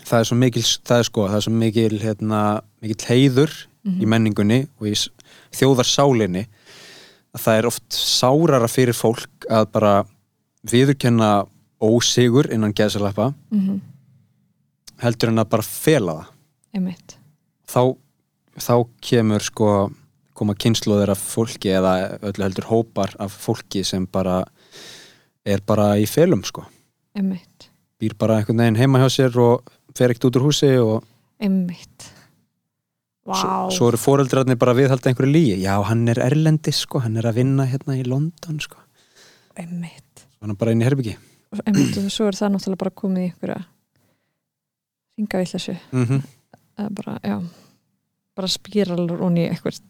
það er svo mikil, það er sko, það er svo mikil hérna, mikil heiður mhm, í menningunni og í þjóðarsálinni að það er oft sárara fyrir fólk að bara viðurkenna ósigur innan geðsalappa mhm, heldur en að bara fela það. Um mitt þá, þá kemur sko koma kynnslóðir af fólki eða öllu heldur hópar af fólki sem bara er bara í felum sko. Um mitt, býr bara einhvern veginn heima hjá sér og fer ekkert út úr húsi og Vá, svo, svo eru foreldrarnir bara að viðhalda einhverju lígi já, hann er erlendi sko, hann er að vinna hérna í London sko, um mitt hann er bara inn í herbyggi og einmitt, og svo er það náttúrulega bara komið í einhverja ringa við þessu mm -hmm. bara, já bara spíralur onni eitthvað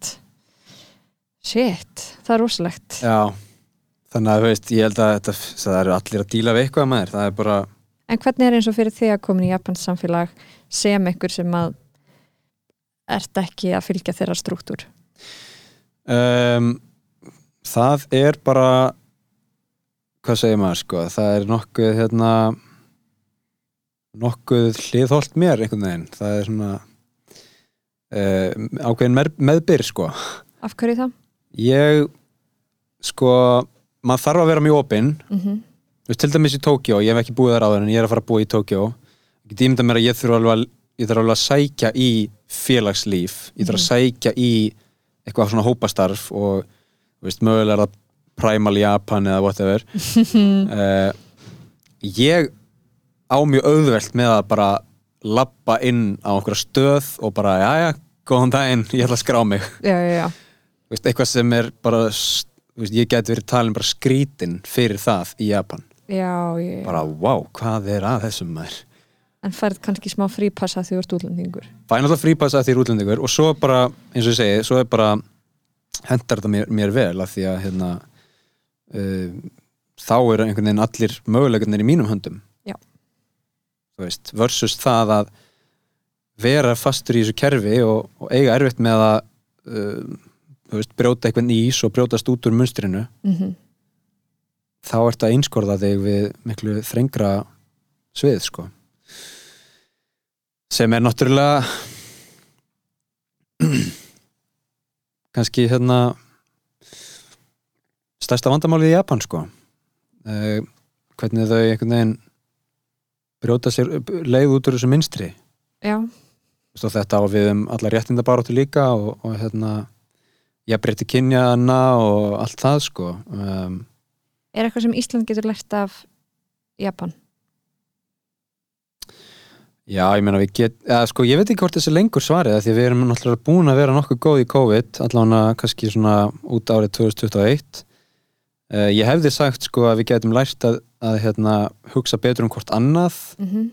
shit, það er rosalegt. Já, þannig að þú veist ég held að þetta, það eru allir að díla við eitthvað maður, það er bara en hvernig er eins og fyrir þig að komin í Japans samfélag sem einhver sem að ert ekki að fylgja þeirra struktúr? Um, það er bara hvað segir maður sko? Það er nokkuð hérna nokkuð hliðholt mér einhvern veginn, það er svona ákveðin með, meðbyr sko. Af hverju það? ég sko maður þarf að vera mjög opinn. Mm -hmm. Til dæmis í Tókjó, ég hef ekki búið þar áður en ég er að fara að búa í Tókjó ég ímynda mér að ég þurfa alveg að alveg að sækja í félagslíf. Ég þarf að sækja í eitthvað svona hópastarf og veist, mögulega það Primal Japan eða whatever. Uh, ég á mjög auðvelt með að bara labba inn á okkur stöð og bara, já já, góðan daginn ég ætla að skrá mig. Já, já, Þú veist, eitthvað sem er bara þú veist, ég get verið talin bara skrítin fyrir það í Japan. Bara, wow, hvað er að þessum maður? En færð kannski smá frípassa því þú ert útlendingur. Fæ náttúrulega frípassa því útlendingur og svo bara, eins og ég segi, svo er bara hendar þetta mér, mér vel af því að hérna uh, þá eru einhvern veginn allir möguleikarnir í mínum höndum. þú veist, versus það að vera fastur í þessu kerfi og, og eiga erfitt með að þú veist, brjóta eitthvað ís og brjótast út úr munstrinu mm þá ertu að einskorða þig við miklu þrengra svið sko. Sem er náttúrulega kannski hérna stærsta vandamálið í Japan sko. Uh, hvernig þau einhvern veginn brjóta sér leið út úr þessu minstri já, og þetta á við um alla réttindabaróttu líka og, og hérna jafnrétti kynjana og allt það sko. Um, er eitthvað sem Ísland getur lært af Japan? Já, ég meina við get, eða, sko, ég veit ekki hvort þessi lengur svarið því við erum náttúrulega búin að vera nokkuð góð í COVID allavega kannski svona út árið 2021 uh, ég hefði sagt sko að við getum lært að, að hérna, hugsa betur um hvort annað mm -hmm.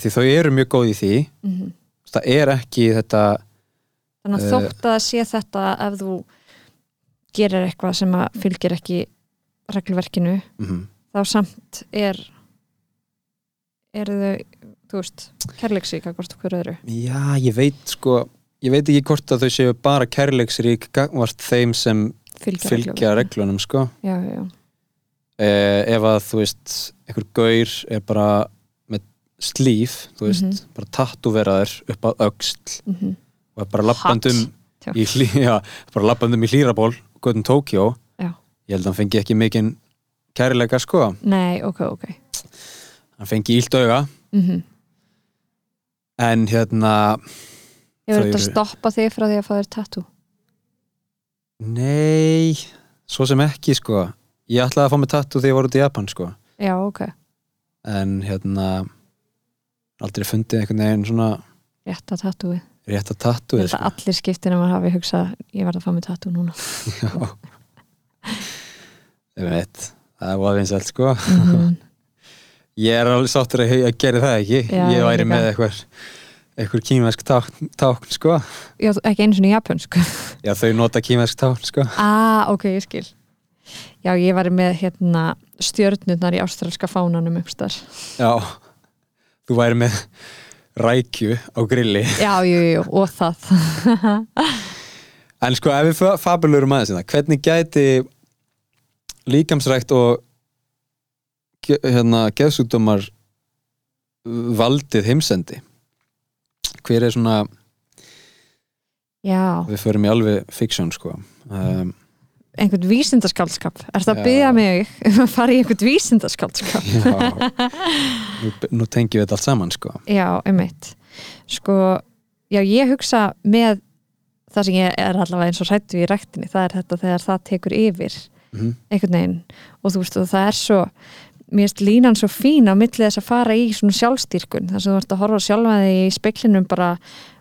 því þau eru mjög góð í því það er ekki þetta þannig að Eh. þótt að sé þetta ef þú gerir eitthvað sem að fylgir ekki reglverkinu mm, þá samt er eru þau, þú veist kærleiksík að hvort okkur öðru já, ég veit sko ég veit ekki hvort að þau séu bara kærleiksrík gagvart þeim sem fylgja, fylgja reglunum sko já, já, já. Eh, ef að þú veist einhver gaur er bara með slíf, þú veist Mhm. bara tattúveraður upp á öxl Mm og er bara lappandum í, já, bara lappandum í hlýraból góðum Tókjó ég held að hann fengi ekki mikinn kærleika sko. Nei, ok, ok. Hann fengi ílt auga. Mm en hérna, Hefur Þau þetta eru- stoppa þig frá því að fá þér tattoo? nei svo sem ekki sko ég ætlaði að fá mig tattu þegar ég var út í Japan sko. Já, ok, en hérna aldrei fundið einhvern veginn svona rétt að tattooið. rétt að tattu Þetta sko. allir skiptina maður hafi hugsað ég verð að fá mig tattoo núna. Ég veit, það var vinsælt sko. Mm ég er alveg sáttur að ég geri það ekki. Já, ég ég væri líka. með eitthvað eitthvað kýmversk tákn, tákn sko. Já, ekki einu svona japansk já þau nota kýmversk tákn sko. Ah, ok, ég skil Já, ég var með hérna stjörnurnar í ástralska fánanum uppstar já, þú væri með rækju á grilli. Já, jú, jú, og það. En sko ef við fa- fabulegurum aðeins hérna, hvernig gæti líkamsrækt og hérna geðsúkdómar valdið heimsendi? Hver er svona Já, við förum í alveg fiksjón sko. Um, einhvern vísindaskaldskap Er það að byggja mig um að fara í einhvern vísindaskaldskap? nú, nú tengjum við þetta allt saman sko. Já, einmitt. Sko, já, ég hugsa með það sem ég er allavega eins og hrættu í rektinni, það er þetta þegar það tekur yfir mm einhvern veginn. Og þú veist og það er svo mér finnst línan svo fín á milli þess að fara í svona sjálfstýrkun þar sem þú ert að horfa sjálfa þig í speklinum bara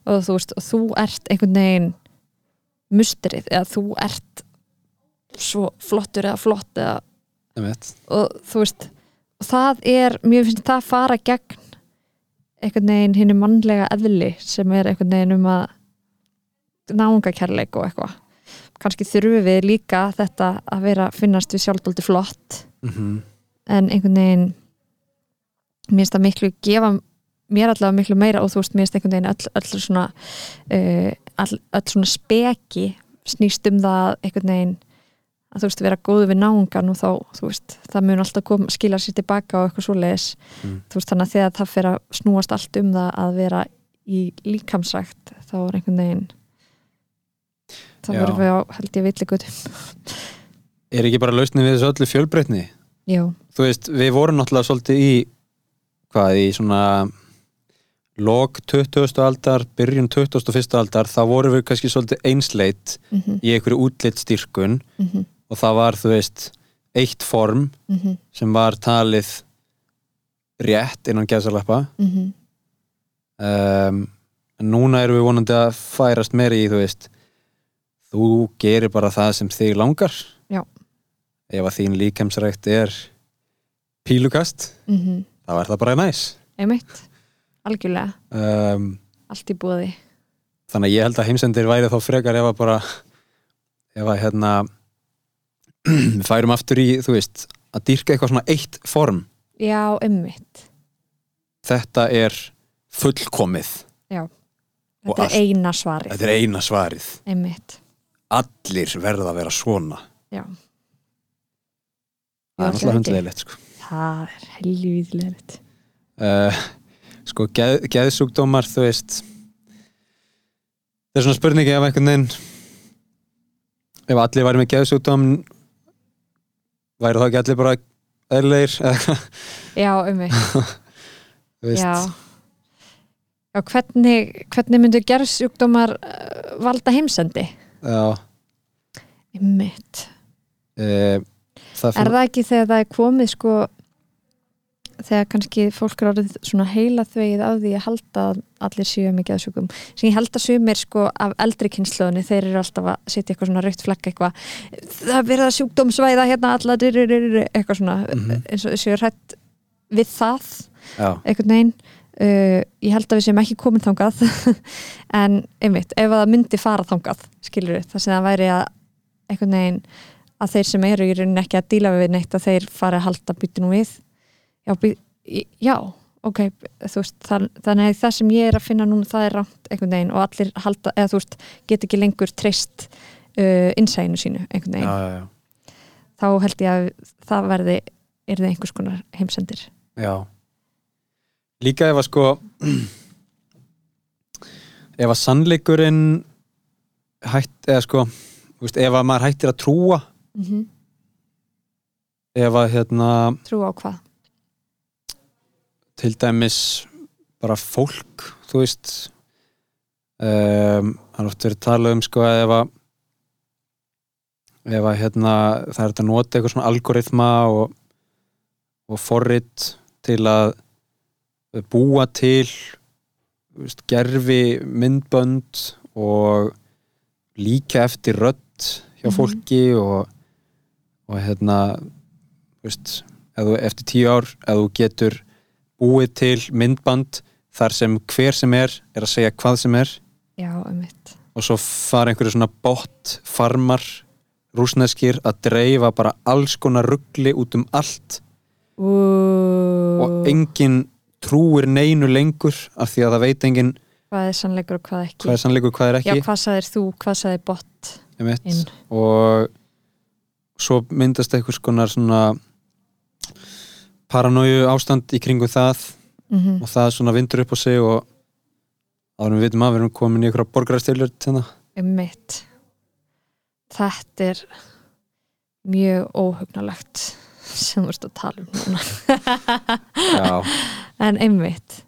og þú veist og þú ert einhvern veginn musterið eða þú ert svo flottur eða flott eða, og þú veist og það er, mér finnst það fara gegn einhvern veginn hinni mannlega eðli sem er einhvern veginn um að náungakærleik og eitthvað. Kannski þurfum við líka þetta að vera finnast við sjálfdóldi flott. -hmm. en einhvern veginn mér finnst það miklu gefa mér allavega miklu meira og þú veist mér finnst einhvern veginn öll, öll svona uh, all, öll svona speki snýst um það einhvern veginn að þú veist vera góðu við náungan og þá þú veist það mun alltaf kom, skila sér tilbaka og eitthvað svoleiðis Mm. þú veist þannig að þegar það fer að snúast allt um það að vera í líkamsrækt þá er einhvern veginn þá Já. verðum við á held ég villigutum er ekki bara lausnin við þessu öllu fjölbreytni já, þú veist, við vorum náttúrulega svolítið í hvað, í svona log 20. aldar byrjun 21. aldar þá vorum við kannski svolítið einsleit mhm, í einhverju útlitt styrkun mhm, og það var, þú veist eitt form mhm, sem var talið rétt innan gæðsalappa mhm. Um, en núna erum við vonandi að færast meiri í, þú veist þú gerir bara það sem þig langar. Já. ef að þín líkemsrækt er pílukast mhm. þá er það bara næs. Einmitt, algjörlega. Um, allt í búði þannig að ég held að heimsendir væri þá frekar ef að bara ef að hérna færum aftur í, þú veist að dýrka eitthvað svona eitt form. Já, einmitt. Þetta er fullkomið. Og þetta allt- er eina svarið. Þetta er eina svarið. Einmitt, allir verða að vera svona. Já. Það er Já, ekki. hundlegilegt sko. það er helvíðilegt uh, sko geð, geðsúkdómar þú veist það er svona spurningi ef einhvern veginn ef allir væri með geðsúkdóm væri þá ekki allir bara hvað, já, þú veist. Já. Já, hvernig hvernig myndu gerðsjúkdómar uh, valda heimsendi? Já, einmitt, uh, það er það ekki þegar það er komið sko þegar kannski fólk er orðið svona heila þvegið af því að halda að allir séu með geðsjúkum. Sem ég held að sumir sko af eldri kynnslóðinni þeir eru alltaf að setja eitthvað svona raukt flekk eitthvað það verða sjúkdómsvæða hérna alla eitthvað svona Mhm. eins og séu hrætt við það já, einhvern veginn. Uh, ég held að við séum ekki komin þangað. En einmitt, ef að það myndi fara þangað skilur við, það sem það væri að einhvern veginn að þeir sem eru í rauninni ekki að díla við neitt að þeir fari að halda bytinu við já, já ok, þú veist, það, þannig að það sem ég er að finna núna, það er rámt einhvern veginn og allir halda, eða þú veist, get ekki lengur treyst uh, innsæðinu sínu einhvern já, veginn, já, já. þá held ég að það verði, er það einhvers konar heimsendir Já Líka ef að sko ef að sannleikurinn hætt, eða sko veist, ef að maður hættir að trúa mm -hmm. ef að hérna trú á hvað til dæmis bara fólk þú veist um, það er oft verið að tala um sko að ef að ef að hérna það er að nota eitthvað svona algoritma og, og forrit til að búa til veist, gerfi myndbönd og líka eftir rödd hjá Mhm. fólki og, og hérna veist, þú, eftir tíu ár ef þú getur búið til myndband þar sem hver sem er er að segja hvað sem er. Já, og svo fara einhverju svona bot farmar rúsneskir að dreifa bara alls konar ruggli út um allt. Ú, og enginn trúir neinu lengur af því að það veit enginn hvað er sannleikur og hvað ekki. hvað er sannleikur hvað er já, ekki. hvað sagðir þú, hvað einmitt. inn? Og svo myndast konar svona paranóju ástand í kringu það mm og það svona vindur upp á sig og árum við vitum að við erum komin í einhverja borgarastilur hérna. einmitt. Þetta er mjög óhugnalegt sem þú ert að tala um núna. Já, en einmitt.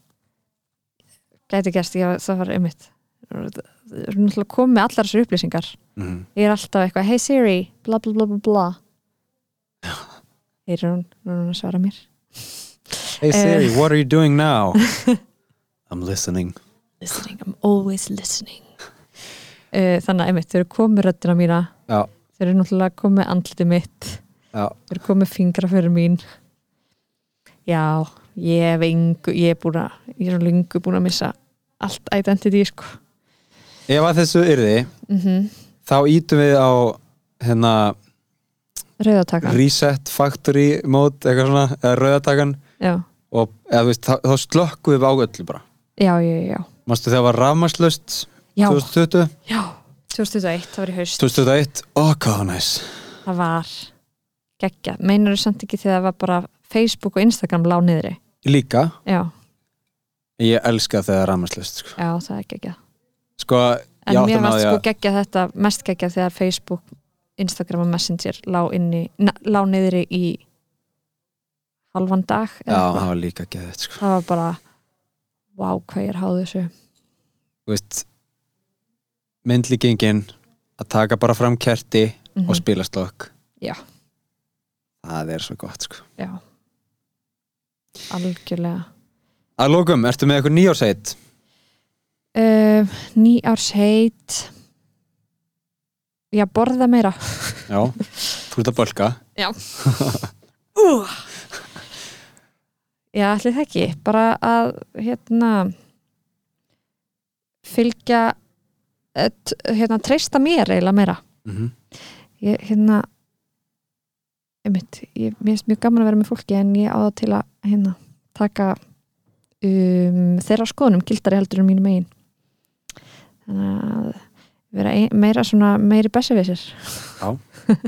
Gæti gerst, já, það var einmitt. Það er náttúrulega komið með allar þessar upplýsingar. Mm. ég er alltaf eitthvað, hey Siri bla bla bla bla bla. Heyrir hún, nú er hún að svara mér Hey Siri, what are you doing now? I'm listening. Listening, I'm always listening. Uh, þannig að einmitt, þau eru komið röddina mína. Já, þau eru náttúrulega komið andliti mitt. Já, þau eru komið fingra fyrir mín. Já, ég hef engu, ég er búin að ég er svo lengu búin að missa allt identity sko. Ef að þessu yrði mm þá ítum við á hérna rauðatakan. Reset factory mode eitthvað svona, eða rauðatakan. Já, og eða, veist, þá, þá slökkum við á öllu bara. Já, já, já, Manstu þegar var rafmagnslaust? Já, 2020, já. 2021, það var í haust. 2021 oh, hvað var næs það var geggja, meinar þú samt ekki þegar það var bara Facebook og Instagram lá niðri? Líka, já, ég elska þegar það rafmagnslaust sko, já, það er geggja sko en mér varst sko geggja þetta mest geggja þegar Facebook, Instagram og Messenger lá, inni, na, lá niðri í halvan dag Já, það var líka geðið sko. það var bara vá, hvað ég er háð þessu Þú veist myndlíkingin að taka bara fram kerti Mhm. og spila slokk Já. Það er svo gott sko já algjörlega Að lókum, ertu með eitthvað nýjársheit? uh, nýársheit já, borða meira. Já, þú ert að bölka. Já. Uh. já, allir það ekki. Bara að hérna fylgja hérna, treysta mér eiginlega meira. Mm ég, hérna einmitt, ég, mér finnst mjög gaman að vera með fólki en ég á það til að hérna, taka um, þeirra skoðunum gildari heldur en mínu megin. Þannig að vera ein, meira svona meiri besservissir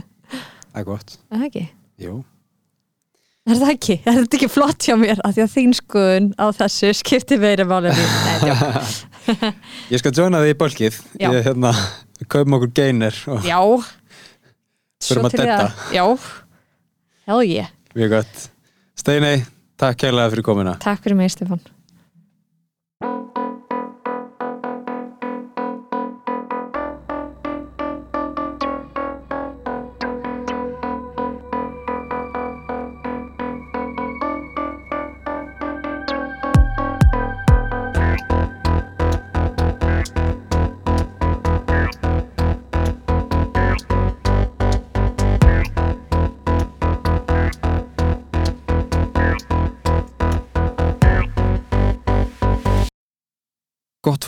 Það er gott. Er það ekki? Jú. Er það ekki? Er þetta ekki flott hjá mér? Að því að þín skoðun á þessu skipti meira máli en mín? Nei, djók. Ég skal joina því í bölkið Já. Ég hérna, kaupum okkur geiner og Já. Svo að til í dedda. Já. Hell yeah. Mjög gott. Steinei, takk kærlega fyrir komuna. Takk fyrir mig Stefán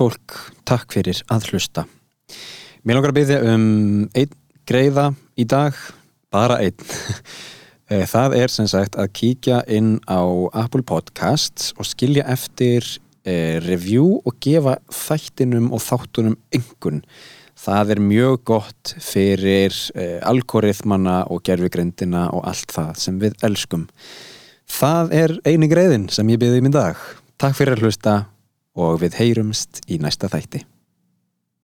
fólk, takk fyrir að hlusta Mér langar að byggja um einn greiða í dag bara einn Eh, Það er sem sagt að kíkja inn á Apple Podcasts og skilja eftir eh, review og gefa þættinum og þáttunum yngun. Það er mjög gott fyrir eh, algoritmana og gerfugrindina og allt það sem við elskum. Það er eini greiðin sem ég byggði í minn dag. Takk fyrir að hlusta og við heyrumst í næsta þætti.